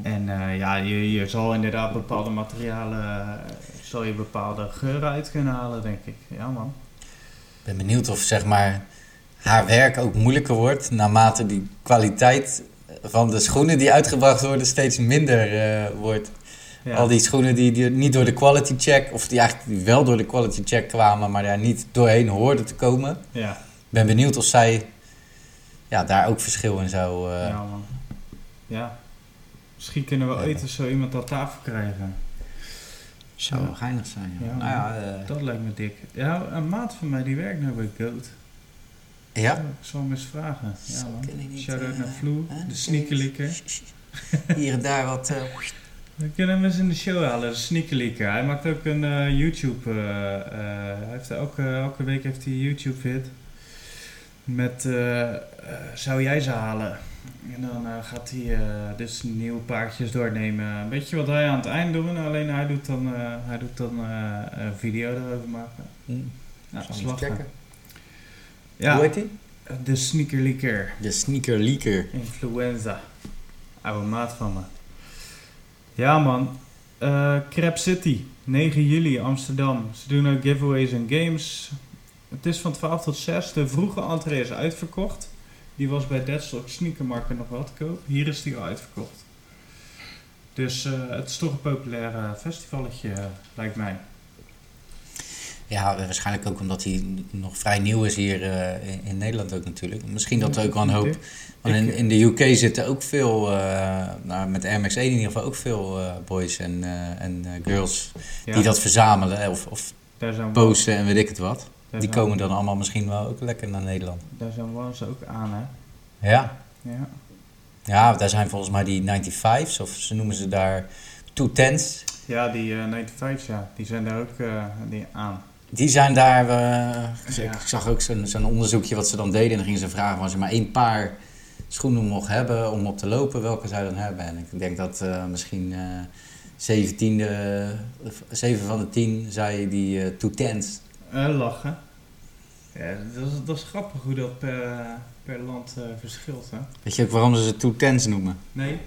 En eh, ja, je, je zal inderdaad bepaalde materialen, eh, zal je bepaalde geuren uit kunnen halen, denk ik. Ja man. Ik ben benieuwd of zeg maar haar werk ook moeilijker wordt naarmate die kwaliteit van de schoenen die uitgebracht worden steeds minder eh, wordt. Ja. Al die schoenen die, die niet door de quality check, of die eigenlijk wel door de quality check kwamen, maar daar niet doorheen hoorden te komen. ja, Ik ben benieuwd of zij ja, daar ook verschil in zou. eh, ja man. Ja. Misschien kunnen we ooit eens zo iemand aan tafel krijgen. Zou wel geinig zijn. Ja. Nou ja, eh, Dat lijkt me dik. Ja, een maat van mij die werkt nou bij Goat. ja? Ik zal hem eens vragen. Ja, man. Shout-out eh, naar Vloe, de sneakerlikker. Hier en daar wat. eh, We kunnen hem eens in de show halen, de sneakerlikker. Hij maakt ook een YouTube... eh, hij heeft elke, elke week heeft hij een YouTube vid. Met zou jij ze halen? En dan eh, gaat hij eh, dus nieuwe paardjes doornemen. Een beetje wat wij aan het eind doen. Alleen hij doet dan, eh, hij doet dan een video erover maken. dat is eens lachen. checken. Ja, Hoe heet die? de sneakerlikker. De sneaker leaker. Influenza. Oude maat van me. Ja man. Crab City. 9 juli Amsterdam. Ze doen ook giveaways en games. Het is van 12 tot 6. De vroege entree is uitverkocht. Die was bij Deadstock Sneakermarket nog wel te koop. Hier is die al uitverkocht. Dus eh, het is toch een populair eh, festivalletje, eh, lijkt mij. Ja, waarschijnlijk ook omdat hij nog vrij nieuw is hier in, in Nederland ook natuurlijk. Misschien dat er ook wel een hoop... Want in, in de UK zitten ook veel, nou, met Air Max 1 in ieder geval ook veel boys en, en girls Ja, die dat verzamelen of, of posten en weet ik het wat. Die komen dan allemaal misschien wel ook lekker naar Nederland. Daar zijn we ook aan, hè? Ja. Ja. Ja, daar zijn volgens mij die 95's of ze noemen ze daar 210's. Ja, die eh 95's, ja, die zijn daar ook eh, die aan. Die zijn daar, eh, ik Ja. ik zag ook zo'n onderzoekje wat ze dan deden. En dan gingen ze vragen als je maar één paar schoenen mocht hebben om op te lopen, welke zou je dan hebben? En ik denk dat misschien eh 17e, 7 van de 10 zei die eh 210's. Eh, lachen. Ja, dat is, dat is grappig hoe dat per, per land eh, verschilt, hè? Weet je ook waarom ze ze 210's noemen? Nee?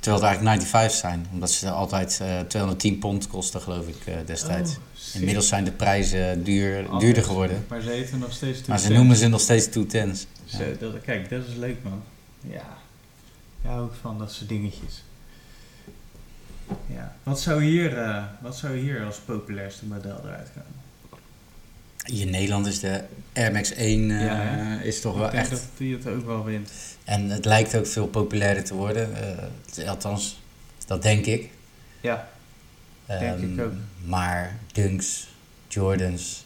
Terwijl het eigenlijk 95's zijn. Omdat ze altijd eh 210 pond kosten, geloof ik, destijds. Oh. Inmiddels zijn de prijzen duur, Anders. duurder geworden. Maar ze heten nog steeds Maar ze noemen ze nog steeds 210's. Ze- dat, kijk, dat is leuk, man. Ja. Ja, hou ik van dat soort dingetjes. Ja. Wat zou hier, wat zou hier als populairste model eruit komen? Hier in Nederland is de Air Max 1 eh, Ja, is toch ik wel echt... dat die het ook wel wint. En het lijkt ook veel populairder te worden. eh, althans, dat denk ik. Ja. Denk Ehm, ik ook. Maar Dunks, Jordans...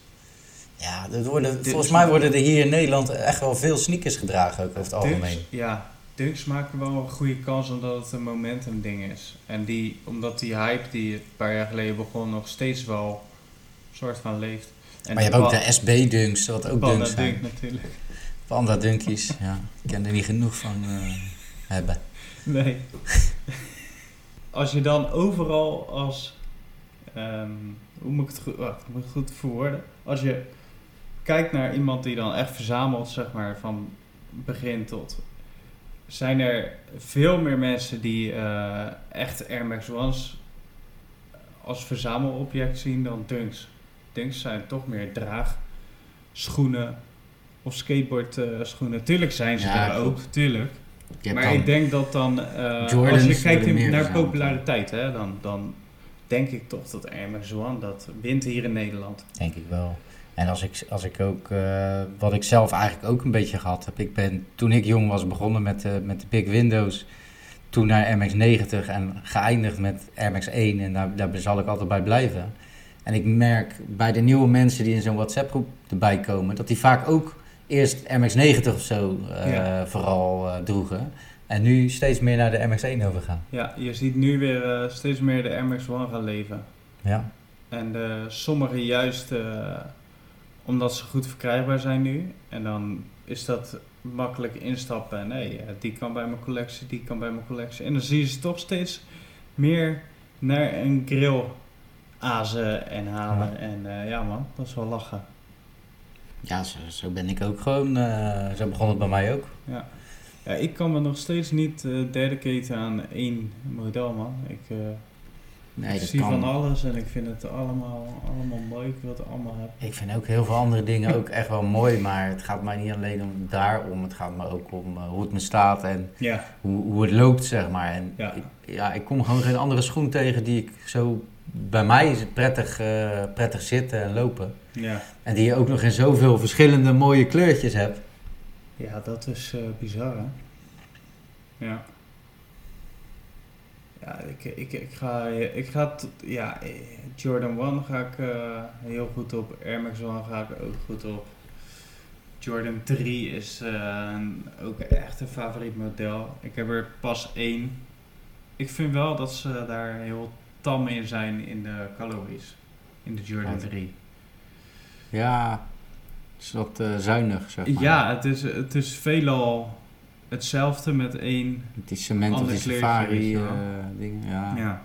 Ja, er worden, Dunks volgens mij worden er hier in Nederland echt wel veel sneakers gedragen, ook over het algemeen. Dunks, ja, Dunks maken wel een goede kans omdat het een momentum ding is. En die, omdat die hype die een paar jaar geleden begon nog steeds wel soort van leeft. En maar je hebt ook de SB Dunks, wat ook Dunks zijn. Dunk natuurlijk. Panda Dunkies, ja. Ik kan er niet genoeg van eh, hebben. Nee. <laughs> als je dan overal als... ehm, hoe moet ik het goed, wacht, hoe moet ik het goed verwoorden? Als je kijkt naar iemand die dan echt verzamelt, zeg maar, van begin tot... zijn er veel meer mensen die eh, echt Air Max One's als verzamelobject zien dan Dunks. Dunks zijn toch meer draagschoenen of skateboardschoenen. tuurlijk zijn ze Ja, klopt. ook, tuurlijk. Maar ik denk dat dan, eh, als je kijkt in- naar populariteit, hè, dan, dan denk ik toch dat Air Max One dat wint hier in Nederland. Denk ik wel. En als ik, als ik ook, eh, wat ik zelf eigenlijk ook een beetje gehad heb. Ik ben, toen ik jong was, begonnen met, de met de Big Windows. Toen naar MX-90 en geëindigd met Air Max 1. En daar, daar zal ik altijd bij blijven. En ik merk bij de nieuwe mensen die in zo'n WhatsApp-groep erbij komen, dat die vaak ook eerst MX-90 of zo Ja. vooral eh, droegen. En nu steeds meer naar de MX-1 overgaan. Ja, je ziet nu weer eh, steeds meer de Air Max One gaan leven. Ja, En de, sommige juist omdat ze goed verkrijgbaar zijn nu. En dan is dat makkelijk instappen. En nee, die kan bij mijn collectie, die kan bij mijn collectie. En dan zie je ze toch steeds meer naar een grill azen en halen. Ja. En eh, ja man, dat is wel lachen. ja zo, zo ben ik ook gewoon. eh, zo begon het bij mij ook. Ja. ja, ik kan me nog steeds niet eh dedicaten aan één model man. Ik, Nee, ik zie kan. van alles en ik vind het allemaal, allemaal mooi. Ik wil het allemaal hebben. Ik vind ook heel veel andere dingen ook echt wel mooi, maar het gaat mij niet alleen om daarom. Het gaat me ook om hoe het me staat en Ja, hoe, hoe het loopt, zeg maar. En Ja. Ik, ja, ik kom gewoon geen andere schoen tegen die ik zo bij mij is het prettig, eh, prettig zitten en lopen. ja. En die je ook nog in zoveel verschillende mooie kleurtjes hebt. Ja, dat is eh, bizar, hè? Ja. Ja, ik, ik, ik ga, ik ga tot- ja, Jordan 1 ga ik eh, heel goed op. Air Max 1 ga ik ook goed op. Jordan 3 is eh, ook echt een favoriet model. Ik heb er pas één. Ik vind wel dat ze daar heel tam in zijn in de calories. In de Jordan Wat? 3. Ja, het is wat eh, zuinig, zeg maar. Ja, het is, het is veelal hetzelfde met één. Die cement of die safari je eh, dingen. Ja. Ja,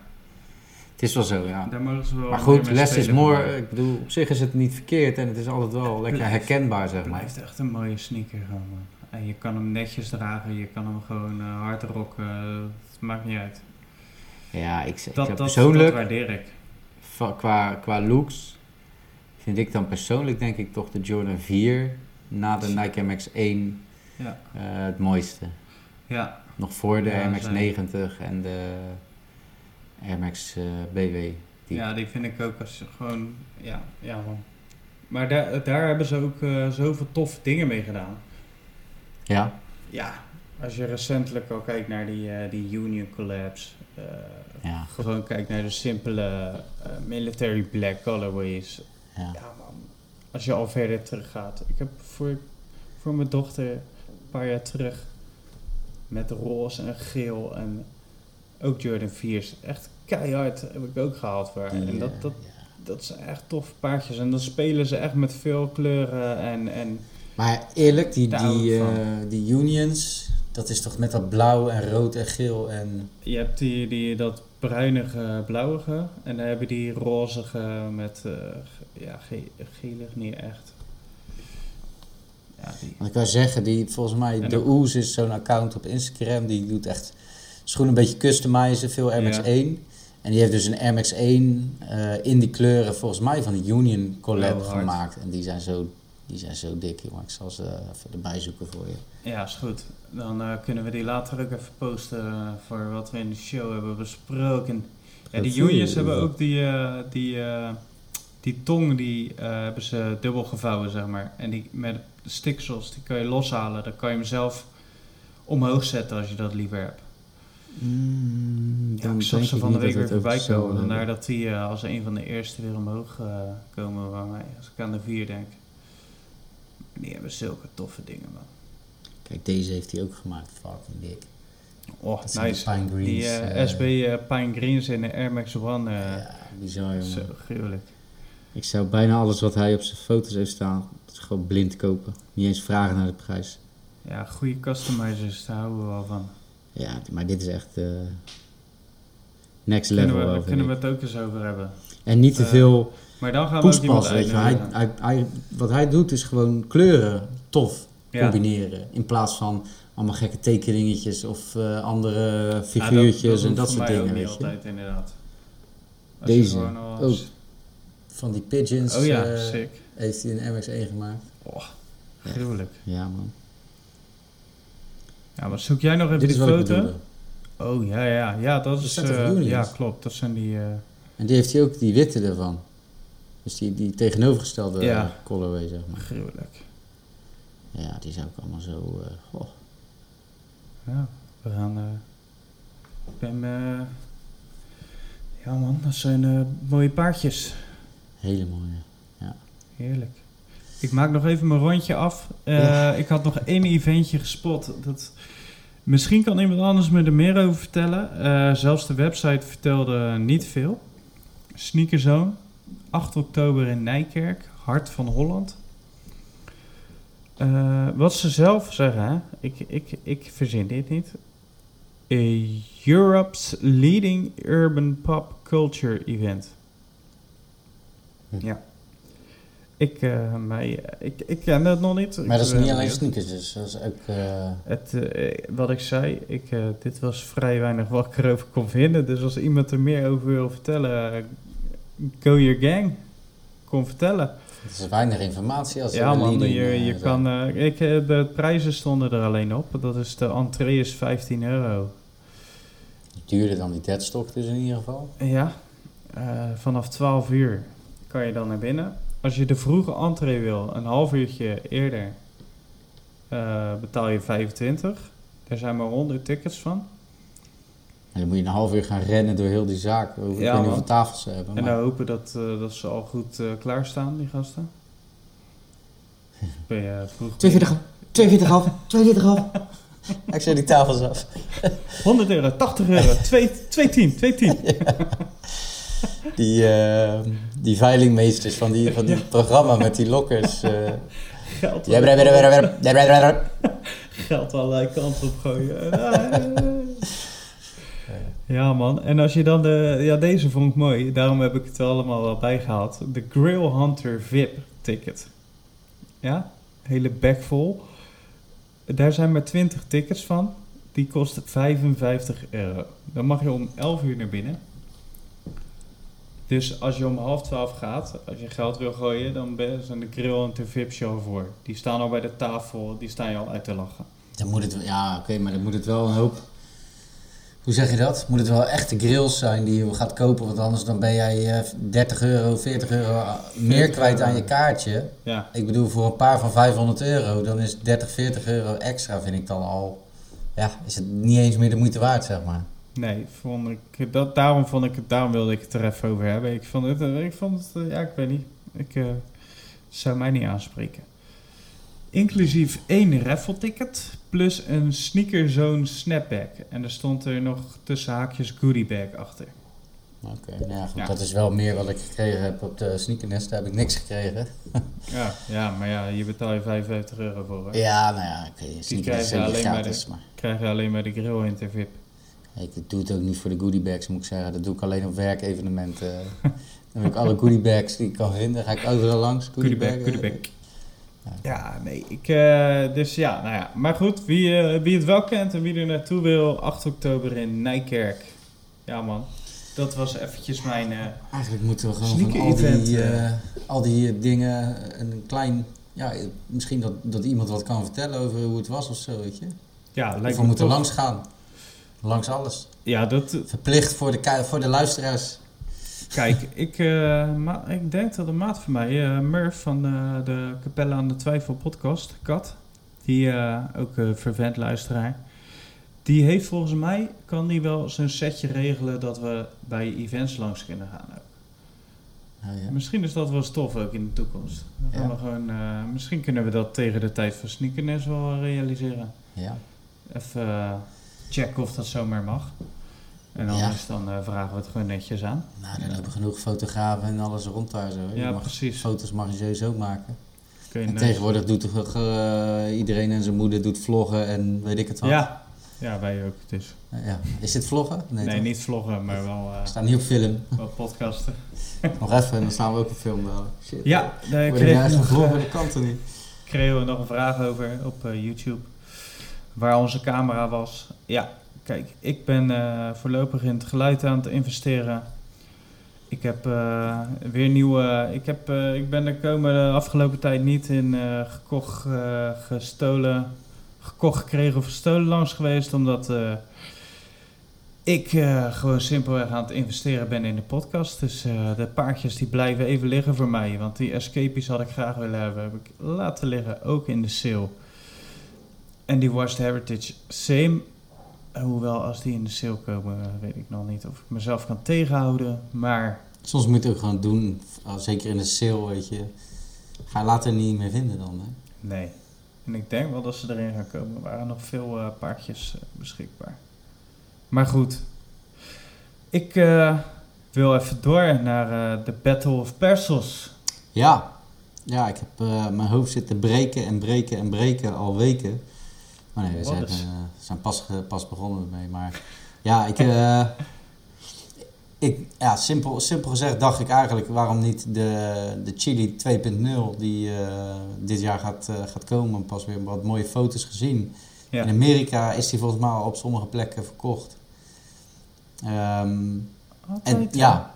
Het is wel zo, ja. daar mogen ze wel. Maar goed, less is more. Ik bedoel, op zich is het niet verkeerd en het is altijd wel lekker blijft- herkenbaar, zeg Het maar. blijft echt een mooie sneaker gewoon, man. En je kan hem netjes dragen, je kan hem gewoon eh, hard rocken. Het maakt niet uit. Ja, ik, ik Dat, heb dat, persoonlijk, dat waardeer ik. va- qua, qua looks, vind ik dan persoonlijk denk ik toch de Jordan 4 na de Nike MX 1 Ja, eh, het mooiste. ja, Nog voor de Ja, Air Max zijn- 90 en de Air Max BW. Die, ja, die vind ik ook als gewoon. Ja, ja man. Maar daar, daar hebben ze ook eh, zoveel toffe dingen mee gedaan. ja, Ja, als je recentelijk al kijkt naar die, eh, die Union Collabs. eh, ja, gewoon kijkt naar de simpele eh, military black colorways. ja. Ja man, als je al verder terug gaat. Ik heb voor, voor mijn dochter een paar jaar terug met roze en geel en ook Jordan 4's. Echt keihard heb ik ook gehaald voor haar. En dat, dat, dat zijn echt toffe paardjes. En dan spelen ze echt met veel kleuren en... en Maar eerlijk, die, die, eh, die Unions, dat is toch met dat blauw en rood en geel en... je hebt die, die, dat bruinige, blauwige. En dan heb je die rozige met... ge- ja, ge, gelig niet echt. Ja, die... Want ik wou zeggen, die, volgens mij, En de Oes is zo'n account op Instagram, die doet echt schoenen een beetje customizen, veel Air Max Ja. 1. En die heeft dus een Air Max 1 eh, in die kleuren, volgens mij, van de Union collab Oh, gemaakt. En die zijn zo, die zijn zo dik, jongen. Ik zal ze even erbij zoeken voor je. Ja, is goed. Dan eh, kunnen we die later ook even posten eh, voor wat we in de show hebben besproken. Ja, die unions hebben ook die, eh, die, die tong, die hebben ze dubbel gevouwen, zeg maar. En die met de stiksels, die kan je loshalen. Dan kan je hem zelf omhoog zetten als je dat liever hebt. Mm, Ja, ik zag ze van de week weer voorbij komen. Vandaar dat die als een van de eerste weer omhoog komen bij mij. Als ik aan de vier denk. Die hebben zulke toffe dingen, man. Kijk, deze heeft hij ook gemaakt, fucking dik. Oh, Dat nice. Pine Greens. Die eh, eh, SB eh, Pine Greens in de Air Max One. eh, ja, bizar, jongen. zo gruwelijk. Ik zou bijna alles wat hij op zijn foto's heeft staan, gewoon blind kopen. Niet eens vragen naar de prijs. Ja, goede customizers, daar houden we wel van. Ja, maar dit is echt next level. Kunnen we, wel, kunnen we het ook eens over hebben. En niet te veel Maar dan gaan we ook poespas, weet je. Hij, uitnodigen. hij, hij, wat hij doet is gewoon kleuren tof. Ja. combineren. In plaats van allemaal gekke tekeningetjes of eh, andere Ja, figuurtjes en dat soort ook dingen. niet je. altijd, inderdaad. Als Deze al- ook. Van die pigeons Oh ja, eh, sick. heeft hij een MX1 gemaakt. Oh, gruwelijk. Ja man. Ja, maar zoek jij nog even Dit is die foto? Oh, ja, ja. Ja, dat Dat is... Unions. ja, klopt. Dat zijn die... En die heeft hij ook, die witte ervan. Dus die, die tegenovergestelde Ja. ja. colorway, zeg maar. gruwelijk. Ja, die zijn ook allemaal zo... eh, goh. Ja, we gaan... eh, ik ben... eh, ja man, dat zijn eh, mooie paardjes. hele mooie. Heerlijk. Ik maak nog even mijn rondje af. Eh, Ja. Ik had nog één eventje gespot. Dat, misschien kan iemand anders me er meer over vertellen. Eh, zelfs de website vertelde niet veel. Sneakerzone, 8 oktober in Nijkerk, Hart van Holland. Eh, wat ze zelf zeggen, hè? Ik, ik, ik verzin dit niet. A Europe's leading urban pop culture event. Hm. Ja. Ik, eh, mij, ik, ik ken dat nog niet. Maar dat is niet alleen benieuwd. sneakers, dus dat is ook... eh, Het, eh, wat ik zei, ik, eh, dit was vrij weinig wat ik erover kon vinden. Dus als iemand er meer over wil vertellen, go your gang. Kom vertellen. het is weinig informatie als ja er man, je, eh, je kan, eh, ik, eh, de prijzen stonden er alleen op. Dat is de entree is 15 euro. Duurder dan die deadstock dus in ieder geval. Ja, vanaf 12 uur kan je dan naar binnen. Als je de vroege entree wil, een half uurtje eerder, betaal je 25. Daar zijn maar 100 tickets van. En dan moet je een half uur gaan rennen door heel die zaak. Ik weet Ja, niet man. hoeveel tafels ze hebben. En maar- dan hopen dat, eh, dat ze al goed eh, klaarstaan, die gasten. <laughs> Ben je vroeg... 42 af, 42 af, 42 af. Ik zet die tafels af. <laughs> 100 euro, 80 euro, 2, 210, 210. Die, eh, die veilingmeesters van die, van die programma met die lokkers. eh. <laughs> Geld, Ja, bra. geld allerlei kanten op gooien. Ja man, en als je dan de... Ja, deze vond ik mooi. Daarom heb ik het allemaal wel bijgehaald. De Grill Hunter VIP ticket. Ja, hele bek vol. Daar zijn maar 20 tickets van. Die kost 55 euro. Dan mag je om 11 uur naar binnen. Dus als je om half 12 gaat, als je geld wil gooien, dan zijn de Grill Hunter VIP show voor. Die staan al bij de tafel, die staan je al uit te lachen. Dan moet het, ja, oké, maar dan moet het wel een hoop. Hoe zeg je dat? Moet het wel echte grills zijn die je gaat kopen, want anders dan ben jij eh, 30 euro, 40 euro meer 40 kwijt aan je kaartje. Ja, Ik bedoel, voor een paar van 500 euro, dan is 30, 40 euro extra, vind ik dan al. Ja, is het niet eens meer de moeite waard, zeg maar. Nee, vond ik, dat, daarom, vond ik, daarom wilde ik het er even over hebben. Ik vond het, eh, ik vond het eh, ja, ik weet niet. Ik eh, zou mij niet aanspreken. Inclusief één raffle-ticket plus een sneakerzone snapback. En er stond er nog tussen haakjes goodiebag achter. Oké, nou ja, goed, Ja. dat is wel meer wat ik gekregen heb op de sneakernest. Daar heb ik niks gekregen. <laughs> Ja, ja, maar ja, hier betaal je 55 euro voor. Hè? Ja, nou ja, oké, sneakers krijg je alleen maar... Krijg je alleen bij de grill in VIP. Ik doe het ook niet voor de goodiebags, moet ik zeggen. Dat doe ik alleen op werkevenementen. <laughs> dan heb ik alle goodiebags die ik kan vinden. ga ik overal langs. Goodiebag, eh, goodiebag. Ja, nee, ik, eh, dus ja, nou ja. Maar goed, wie, eh, wie het wel kent en wie er naartoe wil, 8 oktober in Nijkerk. Ja man, dat was eventjes mijn... eh, Eigenlijk moeten we gewoon van al die, al die dingen een klein... Ja, misschien dat, dat iemand wat kan vertellen over hoe het was of zo, weet je. ja, Of lijkt we me moeten tof. langs gaan. Langs alles. Ja, dat... Verplicht voor de, voor de luisteraars. Kijk, ik, eh, ik denk dat een maat van mij, eh Murph van eh, de Capelle aan de Twijfel podcast, Kat, die ook een vervent luisteraar, die heeft volgens mij, kan die wel zijn setje regelen dat we bij events langs kunnen gaan. ook. Oh, ja. Misschien is dat wel stof ook in de toekomst. Dan gaan Ja. we gewoon, misschien kunnen we dat tegen de tijd van Sneakerness wel realiseren. ja. Even checken of dat zomaar mag. En Ja. anders dan eh, vragen we het gewoon netjes aan. Nou, er lopen genoeg fotografen en alles rond daar zo. Je Ja, mag- precies. Foto's mag je sowieso maken. Je En nice- tegenwoordig doet eh, iedereen en zijn moeder doet vloggen en weet ik het wat. Ja. ja, wij ook. Dus. Ja. Is dit vloggen? Nee, toch? niet vloggen, maar wel, eh, We staan niet op film. wel podcasten. <laughs> Nog even en dan staan we ook op film. Shit. Ja, Word ik kreeg nog, gevloggen, eh, dat kan toch niet? kregen we nog een vraag over op YouTube. Waar onze camera was. Ja, kijk, ik ben eh, voorlopig in het geluid aan het investeren. Ik heb eh, weer nieuwe. Ik, heb, eh, ik ben de komende afgelopen tijd niet in gekocht, gestolen, gekocht, gekregen of gestolen langs geweest. Omdat ik gewoon simpelweg aan het investeren ben in de podcast. Dus de paardjes die blijven even liggen voor mij. Want die escapies had ik graag willen hebben. Heb ik laten liggen, ook in de sale. En die Washed Heritage same. Hoewel als die in de sale komen, weet ik nog niet of ik mezelf kan tegenhouden. Maar Soms moet je het ook gewoon doen, uh, zeker in de sale, weet je. Ga je later niet meer vinden dan, hè? nee. En ik denk wel dat ze erin gaan komen. Er waren nog veel eh, paardjes eh, beschikbaar. Maar goed. Ik eh, wil even door naar de Battle of Persos. Ja, ja ik heb mijn hoofd zitten breken en breken en breken al weken. Maar nee, we Wat zijn, zijn pas, pas begonnen mee. Maar ja, ik, eh, <laughs> ik, ja simpel, simpel gezegd dacht ik eigenlijk waarom niet de, de Chili 2.0 die eh, dit jaar gaat, eh, gaat komen. Pas weer wat mooie foto's gezien. Ja. In Amerika is die volgens mij al op sommige plekken verkocht. Ehm, en ja,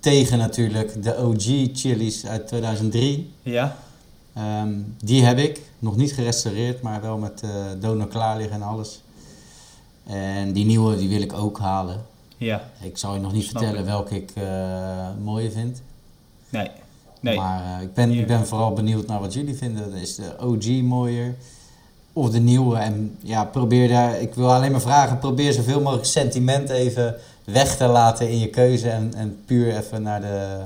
tegen natuurlijk de OG chilies uit 2003. Ja, Ehm, die heb ik nog niet gerestaureerd, maar wel met eh donor klaar liggen en alles. En die nieuwe die wil ik ook halen. ja. Ik zal je nog niet vertellen ik. welke ik eh mooier vind. Nee. Nee. Maar eh, ik, ben, ik ben vooral benieuwd naar wat jullie vinden. Is de OG mooier of de nieuwe? En ja, probeer daar, ik wil alleen maar vragen, probeer zoveel mogelijk sentiment even weg te laten in je keuze. En, en puur even naar de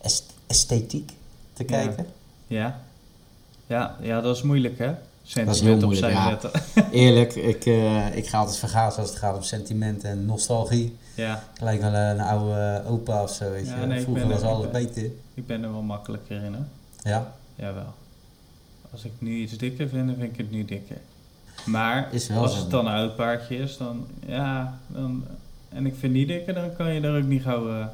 est- esthetiek te kijken. Ja. Ja, ja, dat is moeilijk hè? heel Sentiment moeilijk, ja. zetten. <laughs> Eerlijk, ik, eh, ik ga altijd vergazen als het gaat om sentiment en nostalgie. Ja, Gelijk wel een oude opa of zo, weet Ja, je. nee, Vroeger was er- ik alles ben- beter. ik ben er wel makkelijker in hè? Ja, Jawel. Als ik nu iets dikker vind, dan vind ik het nu dikker. Maar Is als het dan een oud paardje is, dan ja, dan, en ik vind die dikker, dan kan je er ook niet gauw... eh,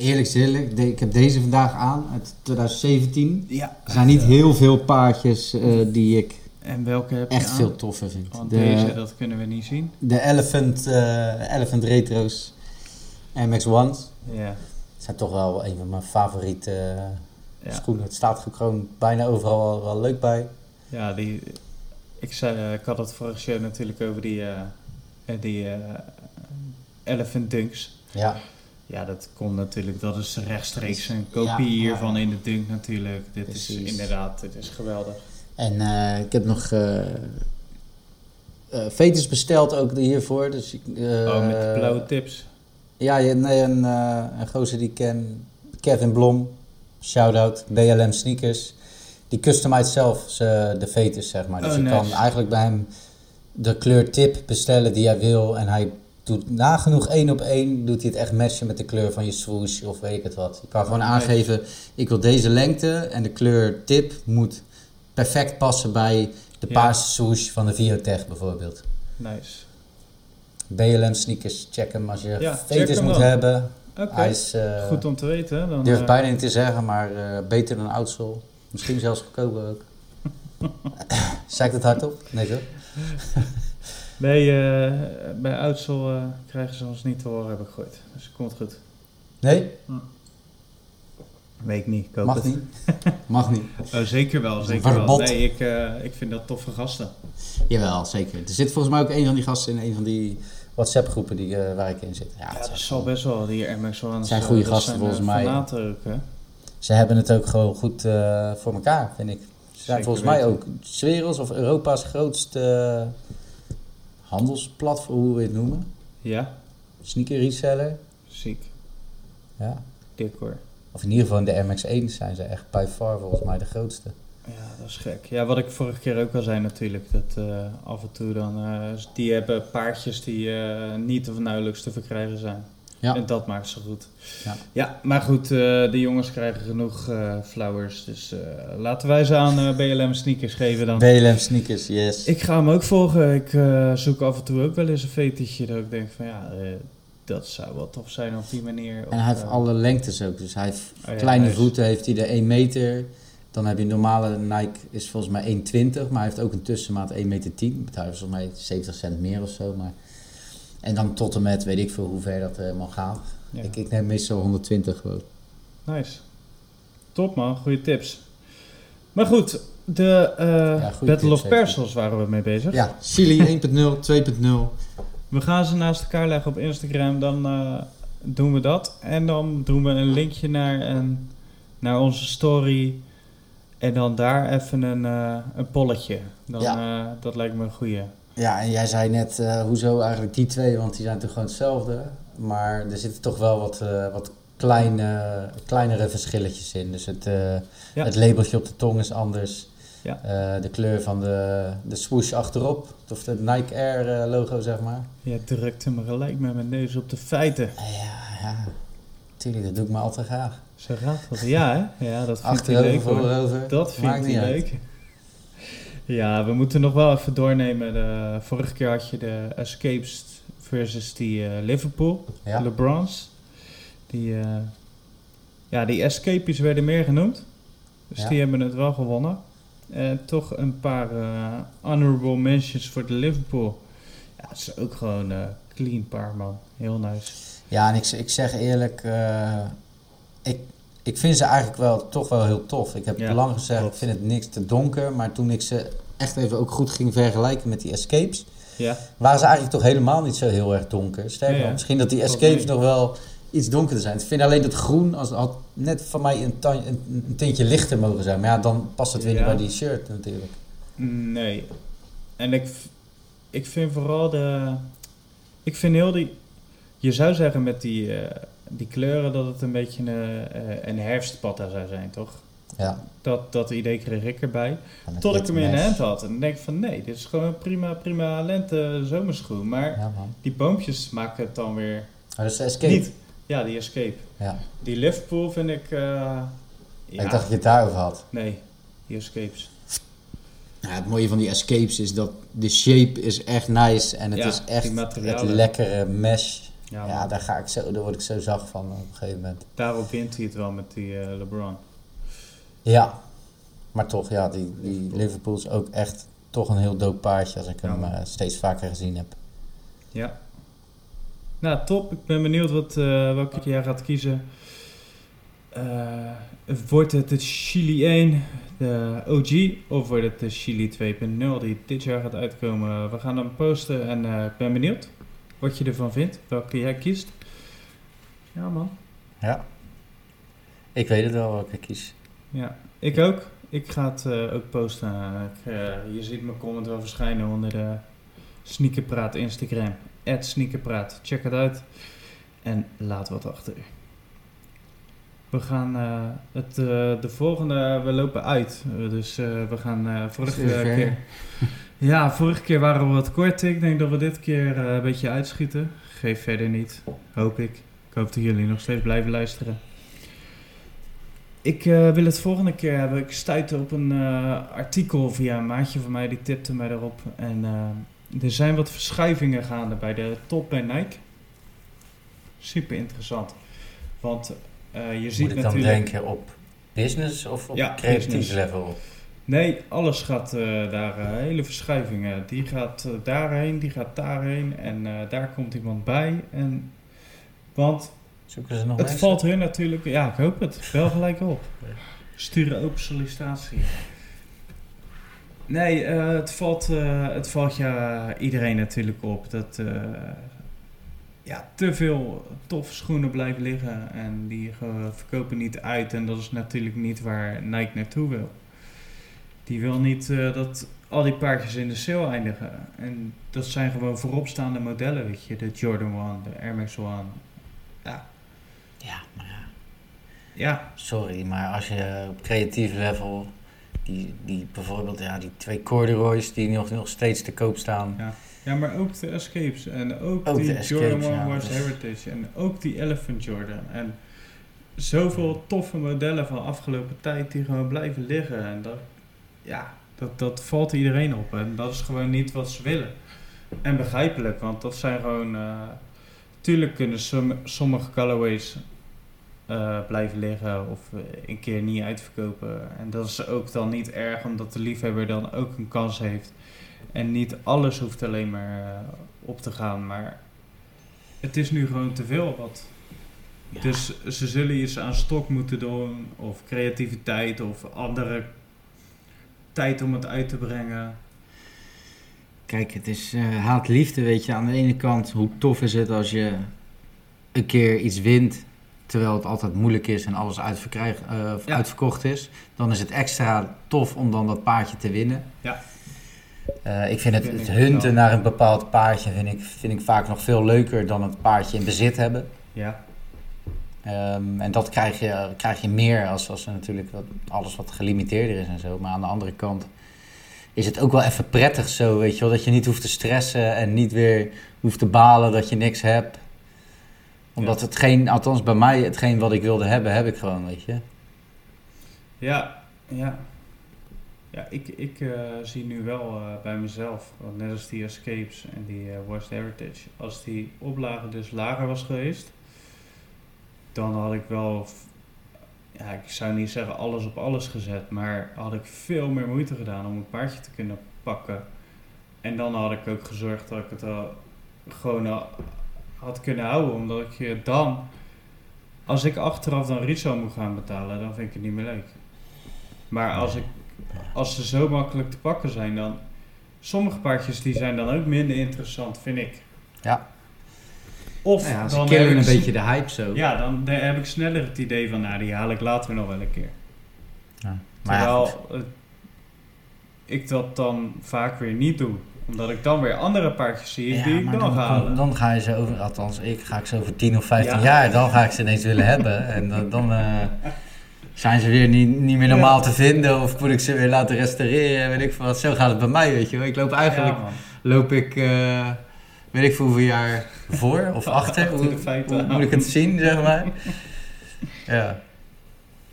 eerlijk eerlijk. ik heb deze vandaag aan uit 2017. ja. Er zijn niet heel veel paardjes eh, die ik En welke heb je echt aan? veel toffer vind. Want De, deze, dat kunnen we niet zien. de Elephant, eh, Elephant Retro's MX-1's Ja. zijn toch wel een van mijn favoriete eh, Ja, schoenen. Het staat gewoon bijna overal wel, wel leuk bij. ja die, ik, zei, ik had het vorige show natuurlijk over die, die Elephant Dunks. Ja, Ja, dat komt natuurlijk, dat is rechtstreeks een kopie Ja, hiervan in de dunk natuurlijk. Dit is inderdaad, dit is geweldig. En eh, ik heb nog veters besteld ook hiervoor. Dus, oh, met de blauwe tips. Ja, je- nee, een, een gozer die ik ken, Kevin Blom, shout-out, BLM Sneakers. Die customize zelf de veters, zeg maar. Dus Oh, je nice. kan eigenlijk bij hem de kleur tip bestellen die hij wil. En hij doet nagenoeg één op één, doet hij het echt matchen met de kleur van je swoosh of weet ik het wat. Je kan gewoon aangeven, ik wil deze lengte en de kleur tip moet perfect passen bij de Ja. paarse swoosh van de Viotech bijvoorbeeld. Nice. BLM Sneakers, check hem als je Ja, veters moet dan. hebben. Oké, Hij is, eh, goed om te weten. Dan, durf eh, bijna niet te zeggen, maar eh, beter dan Oudsole. Misschien zelfs goedkoper ook. <laughs> Zeg ik het hardop? Nee toch? <laughs> Nee, eh, bij Oudsel eh, krijgen ze ons niet te horen, heb ik gehoord. Dus het komt goed. Nee? Weet ik niet, ik Mag het. niet. Mag niet. Oh, <laughs> zeker wel, zeker wel. Nee, ik, eh, ik vind dat toffe gasten. Jawel, zeker. Er zit volgens mij ook een van die gasten in een van die WhatsApp groepen die, eh, waar ik in zit. Ja, dat is zal best wel, die Max One's. zijn eh, goede gasten zijn, volgens eh, mij. ook, hè? Ze hebben het ook gewoon goed eh, voor elkaar, vind ik. Ze zijn volgens mij ook werelds of Europa's grootste eh, handelsplatform, hoe we het noemen. Ja, Sneaker reseller. ziek. Ja. Dik hoor. Of in ieder geval in de MX1 zijn ze echt by far volgens mij de grootste. Ja, dat is gek. Ja, wat ik vorige keer ook al zei natuurlijk, dat eh, af en toe dan, eh, die hebben paardjes die eh, niet of nauwelijks te verkrijgen zijn. Ja. En dat maakt ze goed. Ja. ja maar goed, eh, de jongens krijgen genoeg eh, flowers, dus eh, laten wij ze aan BLM sneakers geven dan. BLM sneakers, yes. Ik ga hem ook volgen. Ik zoek af en toe ook wel eens een fetischje dat ik denk van ja, dat zou wel tof zijn op die manier. En hij heeft alle lengtes ook. Dus hij heeft oh ja, kleine voeten, heeft hij de 1 meter. Dan heb je een normale Nike, is volgens mij 1,20, maar hij heeft ook een tussenmaat 1,10 meter. Betaal je volgens mij 70 cent meer of zo. Maar... En dan tot en met, weet ik veel hoe ver dat helemaal gaat. Ja. Ik, ik neem meestal 120 gewoon. Nice. Top man, goede tips. Maar goed, de eh, Ja, goede Battle tips, of. Persons waren we mee bezig. Ja, Chili <laughs> 1.0, 2.0. We gaan ze naast elkaar leggen op Instagram, dan eh, doen we dat. En dan doen we een linkje naar, een, naar onze story. En dan daar even een, eh, een polletje. Dan, eh, dat lijkt me een goeie. Ja, en jij zei net, eh, hoezo eigenlijk die twee? Want die zijn toch gewoon hetzelfde. Maar er zitten toch wel wat, eh, wat kleine, kleinere verschilletjes in. Dus het, eh, Ja. het labeltje op de tong is anders. Ja. De kleur van de, de swoosh achterop, of de Nike Air logo, zeg maar. Je drukte me gelijk met mijn neus op de feiten. Ja, ja. Tuurlijk, dat doe ik maar altijd graag. Zo gaat dat. Ja, hè? Ja, dat vind ik leuk voorover. Dat vind ik niet uit. Ja, we moeten nog wel even doornemen. De, vorige keer had je de Escapes versus die eh, Liverpool, Ja. LeBrons. Die, eh, ja, die Escapies werden meer genoemd. Dus Ja. die hebben het wel gewonnen. En toch een paar eh, honorable mentions voor de Liverpool. Ja, het is ook gewoon clean paar man. Heel nice. Ja, en ik, ik zeg eerlijk, ik, ik vind ze eigenlijk wel toch wel heel tof. Ik heb Ja, lang gezegd, klopt. ik vind het niks te donker. Maar toen ik ze echt even ook goed ging vergelijken met die Escapes, Ja, waren ze eigenlijk toch helemaal niet zo heel erg donker. Sterker Ja, misschien dat die Escapes nog wel iets donkerder zijn. Ik vind alleen dat groen als, had net van mij een, tan- een, een tintje lichter mogen zijn. Maar ja, dan past het weer niet bij die shirt natuurlijk. Nee. En ik, ik vind vooral de. Ik vind heel die. Je zou zeggen met die, eh, die kleuren dat het een beetje een, eh, een herfstpatta zou zijn, toch? Ja. Dat, dat idee kreeg ik erbij. Tot ik hem in de hand had. En dan denk ik van nee, dit is gewoon een prima, prima lente zomerschoen. Maar Ja, die boompjes maken het dan weer dat is Escape. niet. Ja, die Escape. Ja. Die Liverpool vind ik. eh, ja, Ik dacht dat je het daarover had. Nee, die Escapes. Ja, het mooie van die escapes is dat de shape is echt nice en het Ja, is echt het lekkere mesh. Ja, daar, ga ik zo, daar word ik zo zacht van op een gegeven moment. Daarop wint hij het wel met die eh, LeBron. Ja, maar toch, ja, die, die Liverpool is ook echt toch een heel dope paardje als ik Ja, hem eh, steeds vaker gezien heb. Ja. Nou, top. Ik ben benieuwd wat, eh, welke jij gaat kiezen. Wordt het de Chili 1, de OG, of wordt het de Chili 2.0 die dit jaar gaat uitkomen? We gaan hem posten en ik ben benieuwd wat je ervan vindt, welke jij kiest. Ja, man. Ja. Ik weet het wel welke ik kies. Ja, ik ook. Ik ga het eh, ook posten. Ik, eh, je ziet mijn comment wel verschijnen onder de Sneakerpraat Instagram. Sneakerpraat. Check het uit. En laat wat achter. We gaan eh, het, de volgende, we lopen uit. Dus we gaan vorige keer... Ja, vorige keer waren we wat kort. Ik denk dat we dit keer eh, een beetje uitschieten. Geef verder niet, hoop ik. Ik hoop dat jullie nog steeds blijven luisteren. Ik eh, wil het volgende keer hebben. Ik stuitte op een eh, artikel via een maatje van mij, die tipte mij erop. En er zijn wat verschuivingen gaande bij de top bij Nike. Super interessant. Want je ziet Moet ik dan natuurlijk... denken op business of op Ja, creatief business. level? Nee, alles gaat eh, daar, eh, hele verschuivingen. Die gaat eh, daarheen, die gaat daarheen en eh, daar komt iemand bij. En, want Zoeken ze nog het mensen? valt hun natuurlijk, ja ik hoop het, wel gelijk op. <laughs> Sturen open sollicitatie. Nee, eh, het, valt, eh, het valt ja iedereen natuurlijk op dat eh, ja, te veel toffe schoenen blijven liggen en die eh, verkopen niet uit. En dat is natuurlijk niet waar Nike naartoe wil. Die wil niet eh, dat al die paardjes in de sale eindigen. En dat zijn gewoon vooropstaande modellen, weet je. De Jordan 1, de Air Max 1. Ja, Ja, maar ja. ja, Sorry, maar als je op creatief level... Die, die bijvoorbeeld, ja, die twee corduroys die nog, nog steeds te koop staan. Ja, maar ook de Escapes en ook, Ook die Escapes, Jordan 1 ja, Wars is- Heritage en ook die Elephant Jordan. En zoveel toffe modellen van afgelopen tijd die gewoon blijven liggen. En dat, ja, dat, dat valt iedereen op. En dat is gewoon niet wat ze willen. En begrijpelijk, want dat zijn gewoon... eh tuurlijk kunnen som- sommige colorways eh, blijven liggen of eh, een keer niet uitverkopen. En dat is ook dan niet erg, omdat de liefhebber dan ook een kans heeft. En niet alles hoeft alleen maar op te gaan, maar het is nu gewoon te veel wat. Ja. Dus ze zullen iets aan stok moeten doen, of creativiteit, of andere tijd om het uit te brengen. Kijk, het is eh, haat-liefde, weet je. Aan de ene kant, hoe tof is het als je een keer iets wint, terwijl het altijd moeilijk is en alles eh, Ja. uitverkocht is. Dan is het extra tof om dan dat paardje te winnen. Eh, ik vind het, het hunten naar een bepaald paardje vind ik, vind ik vaak nog veel leuker dan het paardje in bezit hebben. Ja, Ehm, en dat krijg je, krijg je meer als, als er natuurlijk wat, alles wat gelimiteerder is en zo. Maar aan de andere kant is het ook wel even prettig zo, weet je wel. Dat je niet hoeft te stressen en niet weer hoeft te balen dat je niks hebt. Omdat Ja. hetgeen, althans bij mij, hetgeen wat ik wilde hebben, heb ik gewoon, weet je. ja, ja. Ja, ik, ik eh, zie nu wel eh, bij mezelf, net als die Escapes en die eh Worst Heritage, als die oplage dus lager was geweest, dan had ik wel, ja, ik zou niet zeggen alles op alles gezet, maar had ik veel meer moeite gedaan om een paardje te kunnen pakken. En dan had ik ook gezorgd dat ik het al gewoon had kunnen houden, omdat ik je dan, als ik achteraf dan retail moet gaan betalen, dan vind ik het niet meer leuk. Maar als, ik, als ze zo makkelijk te pakken zijn, dan. Sommige paardjes die zijn dan ook minder interessant, vind ik. Ja. Of Nou ja, ze dan killen een beetje de hype zo. Ja, dan heb ik sneller het idee van, nou, die haal ik later nog wel een keer. Maar ja, goed. Terwijl ik dat dan vaak weer niet doe. Omdat ik dan weer andere paardjes zie Ja, die ik maar dan, ga halen. dan ga je ze over, althans ik ga ik ze over 10 of 15 Ja. jaar, dan ga ik ze ineens willen hebben. <laughs> En dan, dan eh, zijn ze weer niet, niet meer normaal te vinden of moet ik ze weer laten restaureren, weet ik veel wat. Zo gaat het bij mij, weet je wel. Ik loop eigenlijk, loop ik, eh, weet ik veel hoeveel jaar voor of <laughs> achter, Achter hoe, moet ik het zien, zeg maar. <laughs> Ja,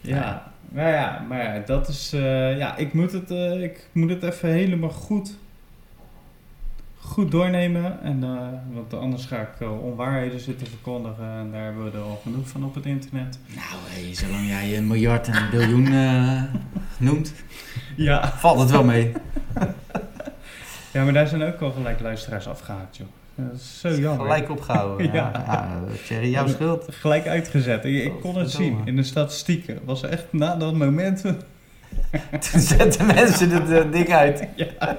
Ja, maar ja, maar ja, dat is, eh, ja, ik moet het, eh, ik moet het even helemaal goed, goed doornemen. En, eh, want anders ga ik onwaarheden zitten verkondigen en daar hebben we er al genoeg van op het internet. Nou, hey, zolang jij een miljard en een biljoen <laughs> noemt, Ja. valt het wel mee. Ja, maar daar zijn ook al gelijk luisteraars afgehaakt, joh. Dat is zo jammer. Gelijk opgehouden. <laughs> Ja. Ja. Ja, Thierry, jouw schuld. Gelijk uitgezet. Ik, ik kon het zien in de statistieken. Het was echt na dat moment. <laughs> Toen zetten mensen het eh, ding uit. <laughs> ja,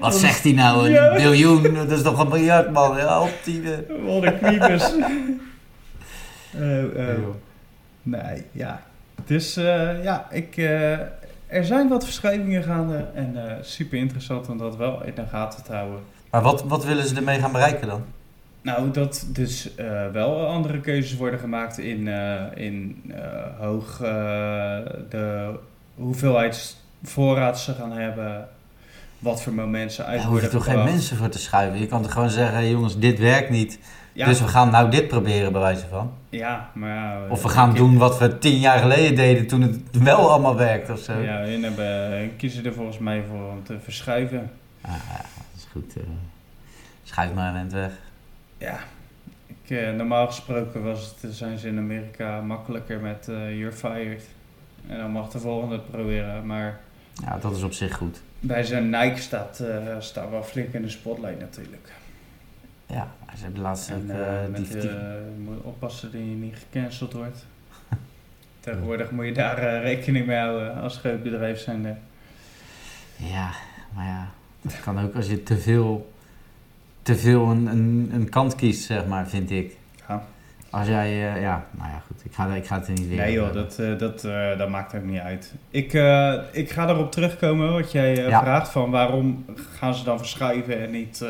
Wat zegt hij nou? Een Ja. biljoen? Dat is toch een miljard, man? Ja, op die... wat een kwiepers. Eh, eh, nee, ja. Dus eh, ja, ik, eh, er zijn wat verschuivingen gaande. En eh, super interessant om dat wel in de gaten te houden. Maar wat, wat willen ze ermee gaan bereiken dan? Nou, dat dus eh, wel andere keuzes worden gemaakt in, eh, in eh, hoog de hoeveelheid voorraad ze gaan hebben, wat voor moment ze uit Daar hoef je toch geen mensen voor te schuiven? Je kan toch gewoon zeggen, hey, jongens, dit werkt niet. Ja, Dus we gaan nou dit proberen, bij wijze van. ja, maar ja, Of we gaan doen wat we tien jaar geleden deden toen het wel allemaal werkt of zo. Ja, hun hebben, kiezen er volgens mij voor om te verschuiven. Ah, ja, goed. eh. schuif maar weg. Ja, ik, eh, normaal gesproken was het, zijn ze in Amerika makkelijker met eh You're Fired. En dan mag de volgende proberen, maar... Ja, dat is op zich goed. Bij zijn Nike staat, eh, staat wel flink in de spotlight natuurlijk. Ja, ze hebben laatst ook... En eh, eh, met, die, eh, moet oppassen dat je niet gecanceld wordt. <laughs> Tegenwoordig moet je daar eh, rekening mee houden als groot bedrijf zijn. Ja, maar ja, dat kan ook als je te veel, te veel een, een, een kant kiest, zeg maar, vind ik. Ja. Als jij, eh, ja, nou ja, goed, ik ga, ik ga het er niet weer Nee joh, dat, eh, dat, eh, dat maakt ook niet uit. Ik, ik ga erop terugkomen wat jij Ja. vraagt van waarom gaan ze dan verschuiven en niet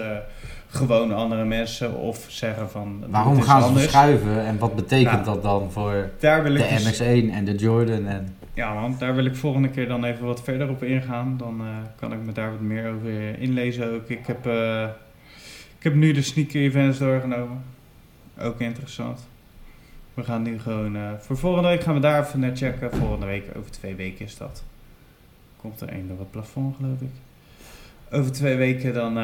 gewoon andere mensen of zeggen van Waarom gaan ze anders. verschuiven en wat betekent Nou, dat dan voor de dus- MX-1 en de Jordan? En, Ja, man, daar wil ik volgende keer dan even wat verder op ingaan. Dan eh, kan ik me daar wat meer over inlezen ook. Ik heb, eh, ik heb nu de sneaker events doorgenomen. Ook interessant. We gaan nu gewoon... eh, voor volgende week gaan we daar even naar checken. Volgende week, over twee weken is dat. Komt er één door het plafond, geloof ik. Over twee weken dan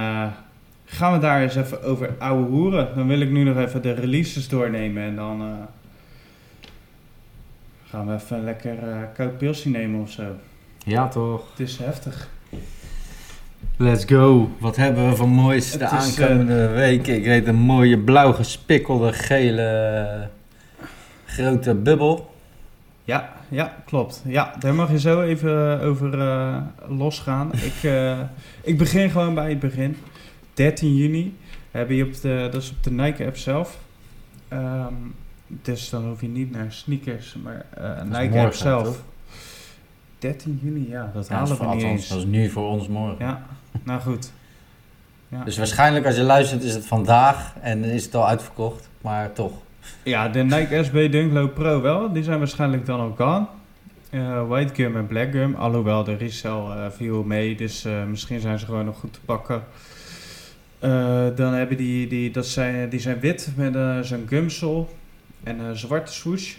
gaan we daar eens even over ouwe hoeren. Dan wil ik nu nog even de releases doornemen. En dan... eh, Gaan we even een lekker eh, koud pilsje nemen of zo. Ja, toch? Het is heftig. Let's go. Wat hebben we van moois de Het is, aankomende weken? Ik weet een mooie blauw gespikkelde gele grote bubbel. Ja, ja, klopt. Ja, daar mag je zo even over eh, losgaan. Ik, eh, ik begin gewoon bij het begin. 13 juni heb je op de, dat is op de Nike app zelf. Ehm, dus dan hoef je niet naar sneakers, maar is Nike app zelf. toch? 13 juni, ja, dat Ja, halen is we niet althans, eens. dat is nu voor ons morgen. Ja, nou goed. Ja. Dus waarschijnlijk als je luistert is het vandaag en is het al uitverkocht. Maar toch. Ja, de Nike SB Dunk Low Pro wel. Die zijn waarschijnlijk dan ook gone. Eh, white gum en black gum. Alhoewel de resell eh, viel mee, dus eh, misschien zijn ze gewoon nog goed te pakken. Eh, dan hebben die, die, dat zijn, die zijn wit met eh, zo'n gumsole en een zwarte swoosh.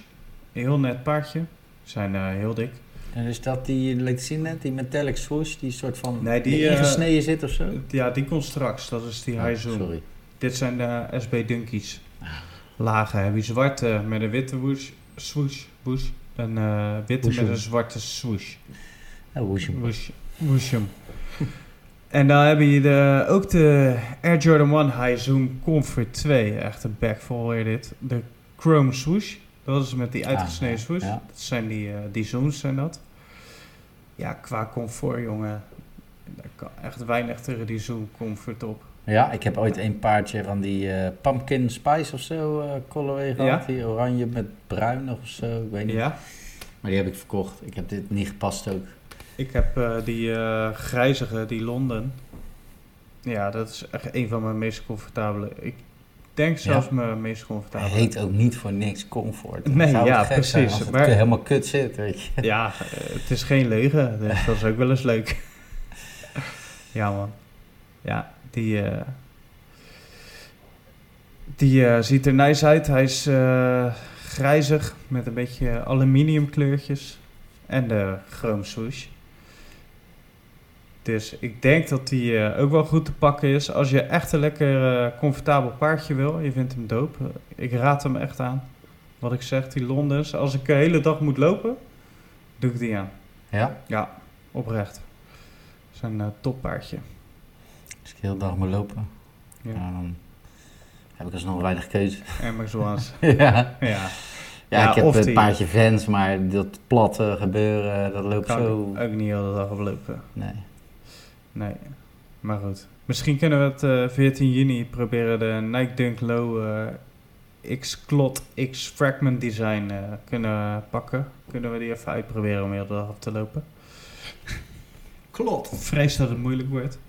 Een heel net paardje. Zijn eh, heel dik. En is dat die, laat zien net, die metallic swoosh, die soort van Nee, die, die eh, ingesneden zit of zo? Ja, die komt straks. Dat is die Oh, high zoom. sorry. Dit zijn de SB Dunkies. Ah. Lage heb je zwarte met een witte woosh, swoosh, woosh. Een eh, witte met een zwarte swoosh. Woesje. Woosh, wooshem. En dan heb je de, ook de Air Jordan 1 High Zoom Comfort 2. Echt een bag vol weer dit. De Chrome swoosh. Dat is met die uitgesneden Ah, swoosh. Ja. Dat zijn die, eh, die zooms zijn dat. Ja, qua comfort jongen. Daar kan echt weinig tegen die zoom comfort op. Ja, ik heb ooit een paardje van die eh, pumpkin spice of zo eh colorway gehad. Ja? Die oranje met bruin of zo, ik weet niet. Ja. Maar die heb ik verkocht. Ik heb dit niet gepast ook. Ik heb eh, die eh, grijzige, die Londen. Ja, dat is echt een van mijn meest comfortabele. Ik denk zelfs mijn meest Hij comfortabele. heet ook niet voor niks comfort. Nee, ja, precies. Als het Maar- helemaal kut zit, weet je. Ja, eh, het is geen leugen, dus dat is ook wel eens leuk. <laughs> ja, man. Ja, die, die ziet er nice uit. Hij is grijzig met een beetje aluminium kleurtjes en de chrome swoosh. Dus ik denk dat die eh, ook wel goed te pakken is. Als je echt een lekker eh, comfortabel paardje wil, je vindt hem dope. Ik raad hem echt aan. Wat ik zeg, die Londens. Als ik de hele dag moet lopen, doe ik die aan. Ja, Ja, oprecht. Dat is een eh, toppaardje. als ik de hele dag moet lopen, Ja. dan heb ik alsnog weinig keuze. En Wans. <laughs> ja. ja, Ja, Ja, ik heb een die- paardje fans, maar dat platte gebeuren, dat loopt kan zo... ook niet de hele dag op lopen. Nee. Nee, maar goed. Misschien kunnen we het eh 14 juni proberen de Nike Dunk Low eh, X-Clot X-Fragment Design eh, kunnen pakken. Kunnen we die even uitproberen om de hele dag op te lopen. Klopt. Vrees dat het moeilijk wordt.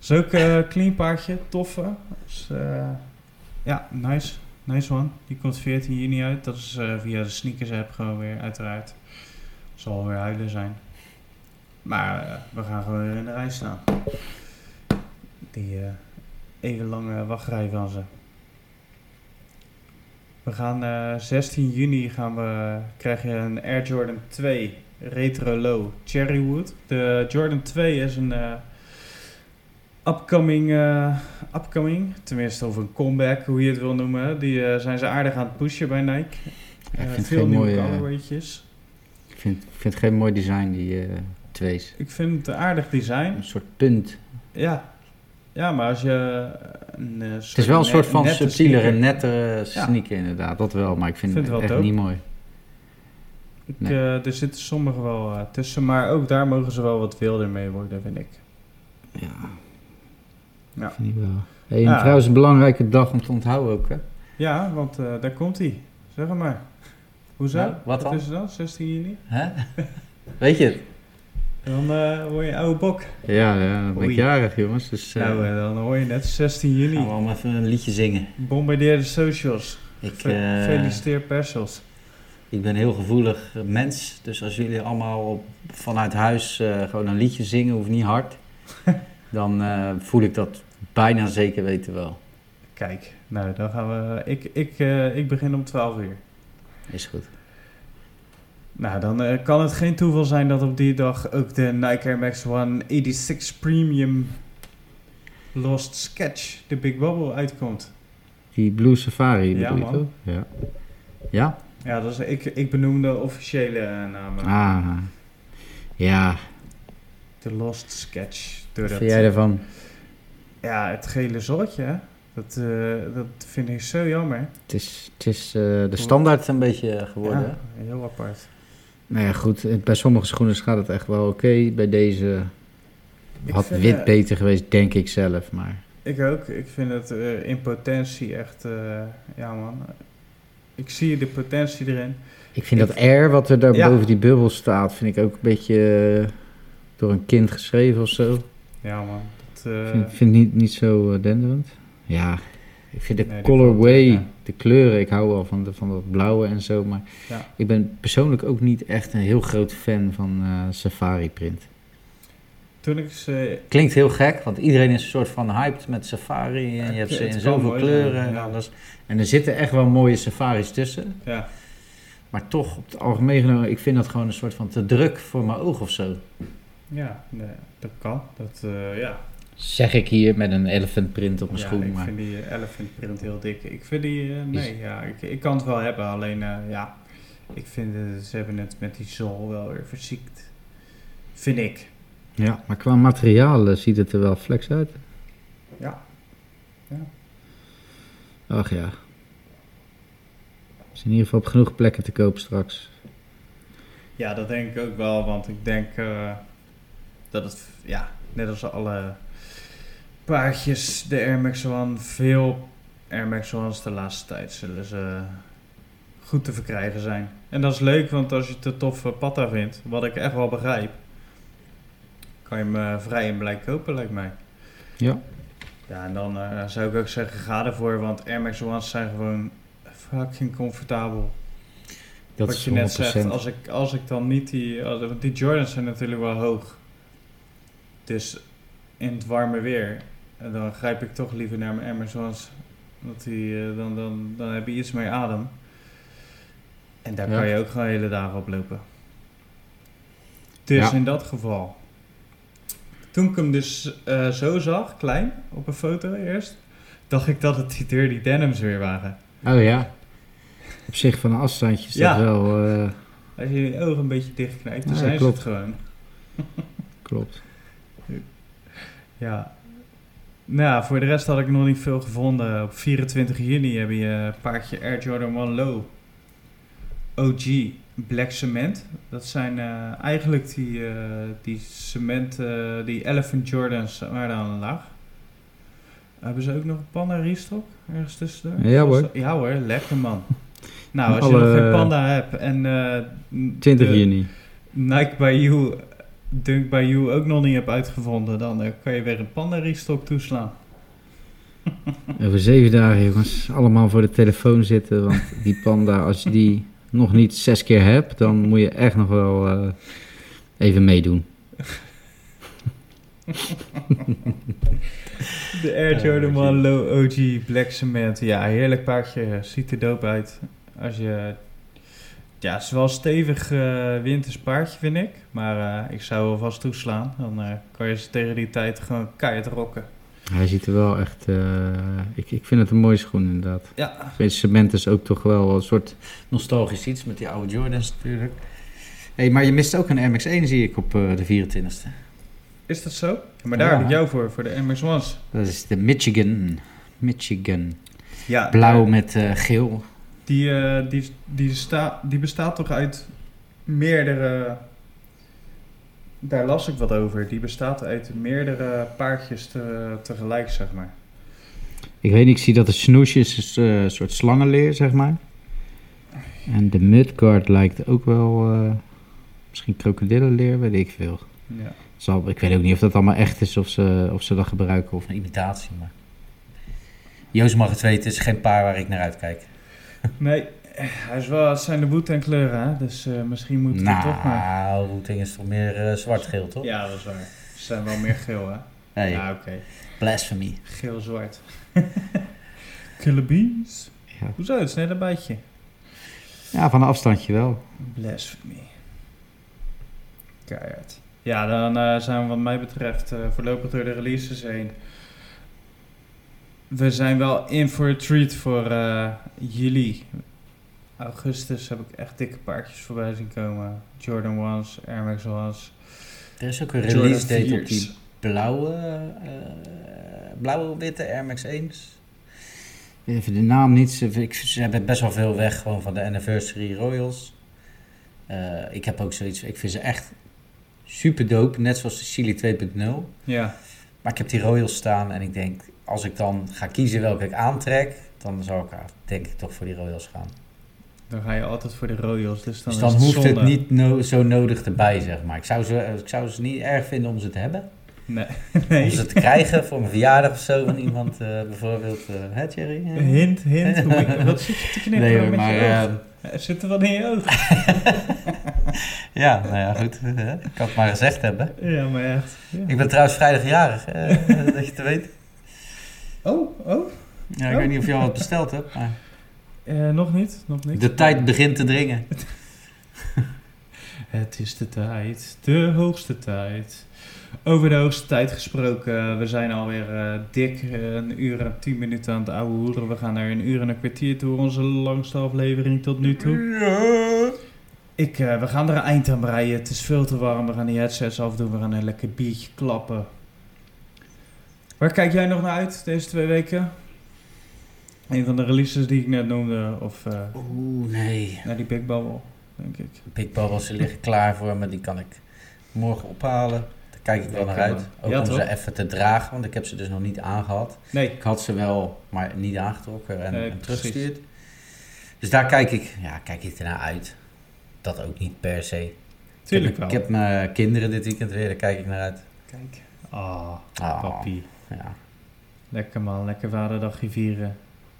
Is ook een clean paardje, toffe. Dus, eh, ja, nice. Nice one. Die komt 14 juni uit. Dat is eh, via de sneakers app gewoon weer, uiteraard. Zal weer huilen zijn. Maar eh, we gaan gewoon weer in de rij staan. Die eh, even lange wachtrij van ze. We gaan eh 16 juni gaan we, krijg je een Air Jordan 2 Retro Low Cherrywood. De Jordan 2 is een eh, upcoming, eh, upcoming, tenminste of een comeback, hoe je het wil noemen. Die eh, zijn ze aardig aan het pushen bij Nike. Ja, ik Eh, vind veel geen nieuwe mooie- colorwaytjes. Ik vind, vind het geen mooi design, die eh twees. Ik vind het een aardig design. Een soort punt. Ja. Ja, maar als je een eh, Het is wel een soort van subtielere, nettere sneaker inderdaad. Dat wel, maar ik vind, Vind het het echt wel dope. niet mooi. Ik, Nee. eh, er zitten sommige wel eh, tussen, maar ook daar mogen ze wel wat wilder mee worden, vind ik. Ja, Ja. vind ik wel. Hey, en Ja. trouwens een belangrijke dag om te onthouden ook, hè? Ja, want daar komt hij. Zeg maar. Hoezo? Wat dan? is het dan? 16 juni? Weet je het? Dan eh word je oude bok. Ja, ja, dan ben ik jarig, jongens. Dus eh nou, eh, dan hoor je net 16 gaan we juni. allemaal even een liedje zingen. Bombardeer de socials. Ik, Fe- Feliciteer persels. ik ben een heel gevoelig mens, dus als jullie allemaal op, vanuit huis eh, gewoon een liedje zingen, hoeft niet hard, <laughs> dan eh, voel ik dat bijna zeker weten wel. Kijk, nou dan gaan we... Ik, ik, eh, ik begin om 12 uur. Is goed. Nou, dan eh, kan het geen toeval zijn dat op die dag ook de Nike Air Max One 86 Premium Lost Sketch, de Big Bubble, uitkomt. Die Blue Safari Ja, bedoel je man. toch? Ja. Ja? Ja, dat is, ik, ik benoem de officiële eh, namen. Ah. Ja, De Lost Sketch. Door wat dat, vind jij ervan? Ja, het gele zotje. hè? Dat, eh, dat vind ik zo jammer. Het is, het is de standaard een beetje geworden. Ja, heel apart. Nou ja, goed. eh, Bij sommige schoenen gaat het echt wel oké. Bij deze Ik had vind, wit eh, beter geweest, denk ik zelf. Maar Ik ook. Ik vind het eh, in potentie echt... ja, man. Ik zie de potentie erin. ik vind Ik- dat R wat er daar Ja. boven die bubbel staat, vind ik ook een beetje door een kind geschreven of zo. Ja, man. Dat, Ik vind, vind het niet, niet zo denderend. Ja, ik vind de Nee, colorway, ja. de kleuren, ik hou wel van, de, van dat blauwe en zo. Maar Ja. ik ben persoonlijk ook niet echt een heel groot fan van eh, safari print. Toen ik ze... Klinkt heel gek, want iedereen is een soort van hyped met safari. En je hebt ze in zoveel mooi kleuren en alles. En er zitten echt wel mooie safaris tussen. Ja, Maar toch, op het algemeen genomen, ik vind dat gewoon een soort van te druk voor mijn oog of zo. ja nee, dat kan. Dat, eh, ja. Zeg ik hier met een elephant print op mijn ja, schoen. ik Maar vind die eh, elephant print heel dik. Ik vind die... eh, nee, ja, ik, ik kan het wel hebben. Alleen, eh, ja... Ik vind... ze hebben het met die zool wel weer verziekt. Vind ik. ja, maar qua materiaal ziet het er wel flex uit. Ja. Ach ja. Is in ieder geval op genoeg plekken te koop straks. Ja, dat denk ik ook wel, want ik denk eh, dat het, ja, net als alle paardjes, de Air Max One, veel Air Max One's de laatste tijd zullen ze goed te verkrijgen zijn. En dat is leuk, want als je het een toffe patta vindt, wat ik echt wel begrijp, kan je hem eh, vrij en blij kopen, lijkt mij. Ja. Ja, en dan eh, zou ik ook zeggen, ga ervoor, want Air Max One's zijn gewoon fucking comfortabel. Dat Wat je 100%. net zegt, als ik, als ik dan niet die... als- want die Jordans zijn natuurlijk wel hoog. Dus in het warme weer, eh, dan grijp ik toch liever naar mijn Amazons. Want die, eh, dan, dan, dan heb je iets meer adem. En daar Ja. kan je ook gewoon hele dagen op lopen. Dus Ja. in dat geval. Toen ik hem dus eh, zo zag, klein, op een foto eerst, dacht ik dat het die Dirty Denims weer waren. Oh ja. Op zich van een afstandje is Ja. dat wel... eh, Als je je ogen een beetje dichtknijpt, dan zijn klopt. ze het gewoon. klopt. Ja. Nou, voor de rest had ik nog niet veel gevonden. Op 24 juni heb je een paardje Air Jordan 1 Low. OG Black Cement. Dat zijn eh, eigenlijk die, eh, die cement, eh, die Elephant Jordans, maar dan laag. Hebben ze ook nog een Panda restock ergens tussendoor? Ja, hoor. Ja hoor, lekker man. Nou, <laughs> als Alle- je nog geen Panda hebt en... eh, 20 de- juni. Nike by You, Dunk by You ook nog niet hebt uitgevonden, dan eh, kan je weer een panda restock toeslaan. <laughs> Over zeven dagen, jongens. Allemaal voor de telefoon zitten. Want die panda, als je die nog niet zes keer hebt, dan moet je echt nog wel eh, even meedoen. <laughs> De Air Jordan OG. 1 Low OG Black Cement. Ja, heerlijk paardje. Ziet er dope uit. Als je... Ja, het is wel een stevig eh, winters paardje, vind ik. Maar eh, ik zou wel vast toeslaan. Dan eh, kan je ze tegen die tijd gewoon keihard rocken. Hij ziet er wel echt... ik, ik vind het een mooie schoen, inderdaad. Ja. Vind cement is ook toch wel een soort nostalgisch iets met die oude Jordans natuurlijk. hey, maar je mist ook een Air Max 1, zie ik, op de 24e. Is dat zo? Maar daar Ja. heb ik jou voor, voor de MX-1's. Dat is de Michigan. Michigan. Ja, Blauw met geel. Die, eh, die, die, sta, die bestaat toch uit meerdere. Daar las ik wat over. Die bestaat uit meerdere paardjes te, tegelijk, zeg maar. Ik weet niet, ik zie dat de snoesjes is eh, een soort slangenleer, zeg maar. En de mudguard lijkt ook wel... eh, misschien krokodillenleer, weet ik veel. Ja. Zal, ik weet ook niet of dat allemaal echt is of ze, of ze dat gebruiken of een imitatie. Maar... Joost mag het weten, het is geen paar waar ik naar uitkijk. <laughs> Nee, hij is wel, het zijn de en kleuren, hè? dus eh, misschien moet het nou, toch maar. Routing is toch meer eh, zwart-geel, toch? Ja, dat is waar. Ze zijn wel meer geel, hè? <laughs> Hey, Ja, oké. blasphemy. Geel-zwart. <laughs> Killer bees. Ja. Hoezo? Het is net een bijtje. ja, van een afstandje wel. Blasphemy. Keihard. Ja, dan eh, zijn we wat mij betreft eh, voorlopig door de releases heen. We zijn wel in voor een treat voor eh, jullie. augustus heb ik echt dikke paardjes voorbij zien komen. Jordan Ones, Air Max Ones. Er is ook een Jordan release date op 4's. die blauwe, eh, blauwe witte Air Max 1's. Ik weet even de naam niet. Ze, ik, ze hebben best wel veel weg gewoon van de Anniversary Royals. Eh, ik heb ook zoiets. Ik vind ze echt super dope. Net zoals de Chili 2.0. Ja, Maar ik heb die Royals staan en ik denk, als ik dan ga kiezen welke ik aantrek, dan zou ik denk ik toch voor die Royals gaan. dan ga je altijd voor de Royals. Dus dan, dus dan hoeft zonde. het niet no- zo nodig erbij, zeg maar. Ik zou, ze, ik zou ze niet erg vinden om ze te hebben. Nee. <laughs> Om ze te krijgen voor mijn verjaardag of zo van iemand, eh, bijvoorbeeld. eh hè, Thierry? Eh, Hint, hint. Hoe- Wat zit je te knippen Nee hoor, met maar... je eh, ogen? Eh, Zit er wat in je ogen? <laughs> ja, nou ja, goed. ik kan het maar gezegd hebben. Ja, maar echt. Ja. Ik ben trouwens vrijdag jarig, eh, <laughs> dat je te weet. Oh, oh. Ja, ik Oh. weet niet of je al wat besteld hebt, maar... Eh, nog niet, nog niet. De tijd begint te dringen. <laughs> Het is de tijd, de hoogste tijd. Over de hoogste tijd gesproken, we zijn alweer eh, dik eh, een uur en tien minuten aan het ouwe hoeren. We gaan naar een uur en een kwartier toe, onze langste aflevering tot nu toe. Ik, eh, we gaan er een eind aan breien, het is veel te warm, we gaan die headsets afdoen, we gaan een lekker biertje klappen. Waar kijk jij nog naar uit deze twee weken? Een van de releases die ik net noemde, of eh, Oeh, nee. naar die Big Bubble, denk ik. Big Bubbles die liggen klaar voor me, die kan ik morgen ophalen. Daar kijk ik wel naar uit. Ook Ja, om toch? ze even te dragen, want ik heb ze dus nog niet aangehad. Nee, Ik had ze wel, maar niet aangetrokken en, Nee, en precies. teruggestuurd. Dus daar kijk ik, ja, kijk ik ernaar uit. Dat ook niet per se. tuurlijk ik wel. heb, ik heb mijn kinderen dit weekend weer, daar kijk ik naar uit. Kijk. Ah, Ah, papi. Ja. Lekker man, lekker vaderdagje vieren.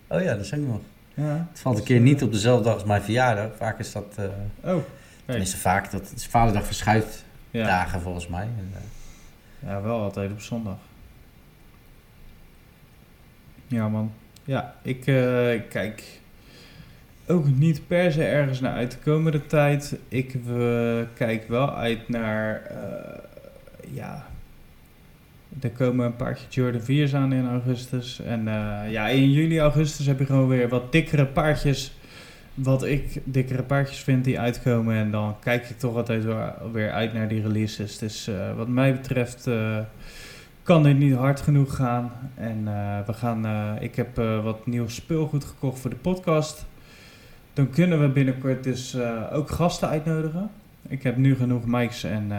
Oh ja, dat is ook nog. Ja. Het valt een keer niet op dezelfde dag als mijn verjaardag. Vaak is dat, eh Oh, nee. tenminste vaak, dat is vaderdag verschuift Ja. dagen volgens mij. En, eh, ja, wel altijd op zondag. Ja man. Ja, ik eh, kijk ook niet per se ergens naar uit de komende tijd. Ik kijk wel uit naar, eh, ja, er komen een paardje Jordan 4's aan in augustus. En eh, ja, in juli, augustus heb je gewoon weer wat dikkere paardjes. Wat ik dikkere paardjes vind die uitkomen. En dan kijk ik toch altijd weer uit naar die releases. Dus eh, wat mij betreft eh, kan dit niet hard genoeg gaan. En we gaan, ik heb wat nieuw speelgoed gekocht voor de podcast. Dan kunnen we binnenkort dus ook gasten uitnodigen. Ik heb nu genoeg mics en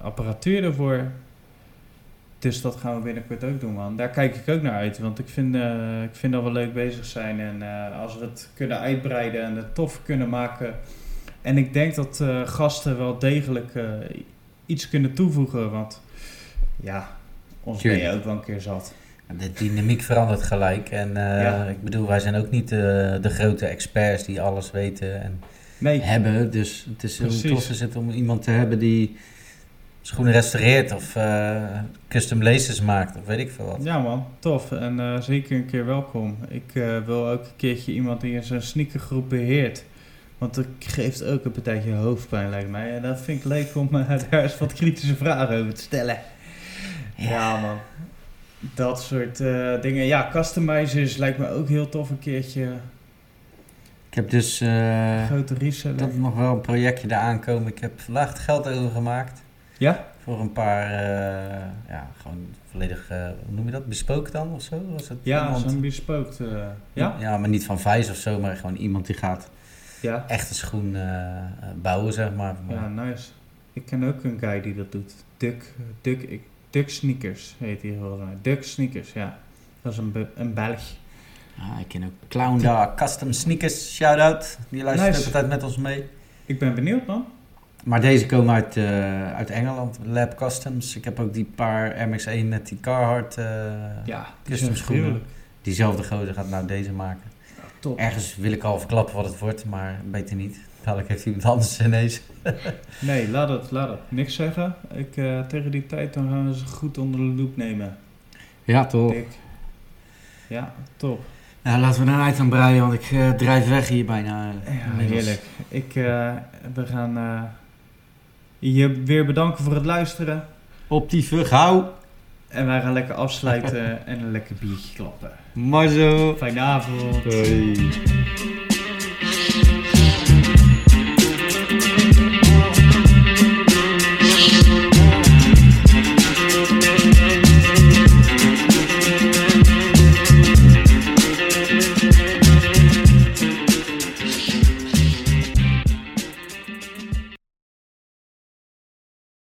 apparatuur ervoor. Dus dat gaan we binnenkort ook doen, man. Daar kijk ik ook naar uit. Want ik vind, eh, ik vind dat we leuk bezig zijn. En eh, als we het kunnen uitbreiden en het tof kunnen maken. En ik denk dat eh, gasten wel degelijk iets kunnen toevoegen. Want ja, ons ben je ook wel een keer zat. De dynamiek verandert gelijk. En Ja. ik bedoel, wij zijn ook niet de grote experts die alles weten en Nee, hebben. Dus het is Precies. tof is het om iemand te hebben die schoenen restaureert of eh, custom laces maakt of weet ik veel wat. Ja man, tof. En eh, zeker een keer welkom. Ik eh, wil ook een keertje iemand die in zo'n sneakergroep beheert. Want dat geeft ook een partijtje hoofdpijn lijkt mij. En dat vind ik leuk om <laughs> daar eens wat kritische vragen over te stellen. Ja, man. Dat soort dingen. Ja, customizers lijkt me ook heel tof een keertje. Ik heb dus Grote reseller. dat nog wel een projectje eraan komen. Ik heb vandaag het geld overgemaakt Ja? voor een paar, eh, ja, gewoon volledig, eh, hoe noem je dat, bespoken dan of zo? Was het Ja, zo'n bespookt. eh, ja? Ja, maar niet van Vijs of zo, maar gewoon iemand die gaat Ja. echt een schoen bouwen, zeg maar. Ja, nice. Ik ken ook een guy die dat doet. Duck, Duck, ik- Duck Sneakers heet hij volgens mij. Duck Sneakers, ja. Dat is een, een Belg. Ah, ik ken ook Clown Dog Custom Sneakers, shout-out. Die luistert Nice. altijd met ons mee. Ik ben benieuwd, man. Maar deze komen uit, eh, uit Engeland, Lab Customs. Ik heb ook die paar MX-1 met die Carhartt. eh, Ja, Custom schoenen. gruwelijk. Diezelfde gozer gaat nou deze maken. Top. Ergens wil ik al verklappen wat het wordt, maar beter niet. Dadelijk heeft iemand anders <laughs> ineens. Nee, laat het, laat het. Niks zeggen. Ik, eh, tegen die tijd dan gaan we ze goed onder de loep nemen. Ja, toch. Dik. Ja, top. Nou, laten we naar uit aan breien, want ik eh, drijf weg hier bijna. Ja, heerlijk. Ik, eh, we gaan eh, je weer bedanken voor het luisteren. Op die vergauw. En wij gaan lekker afsluiten <laughs> en een lekker biertje klappen. Maar zo. Fijne avond. Hoi.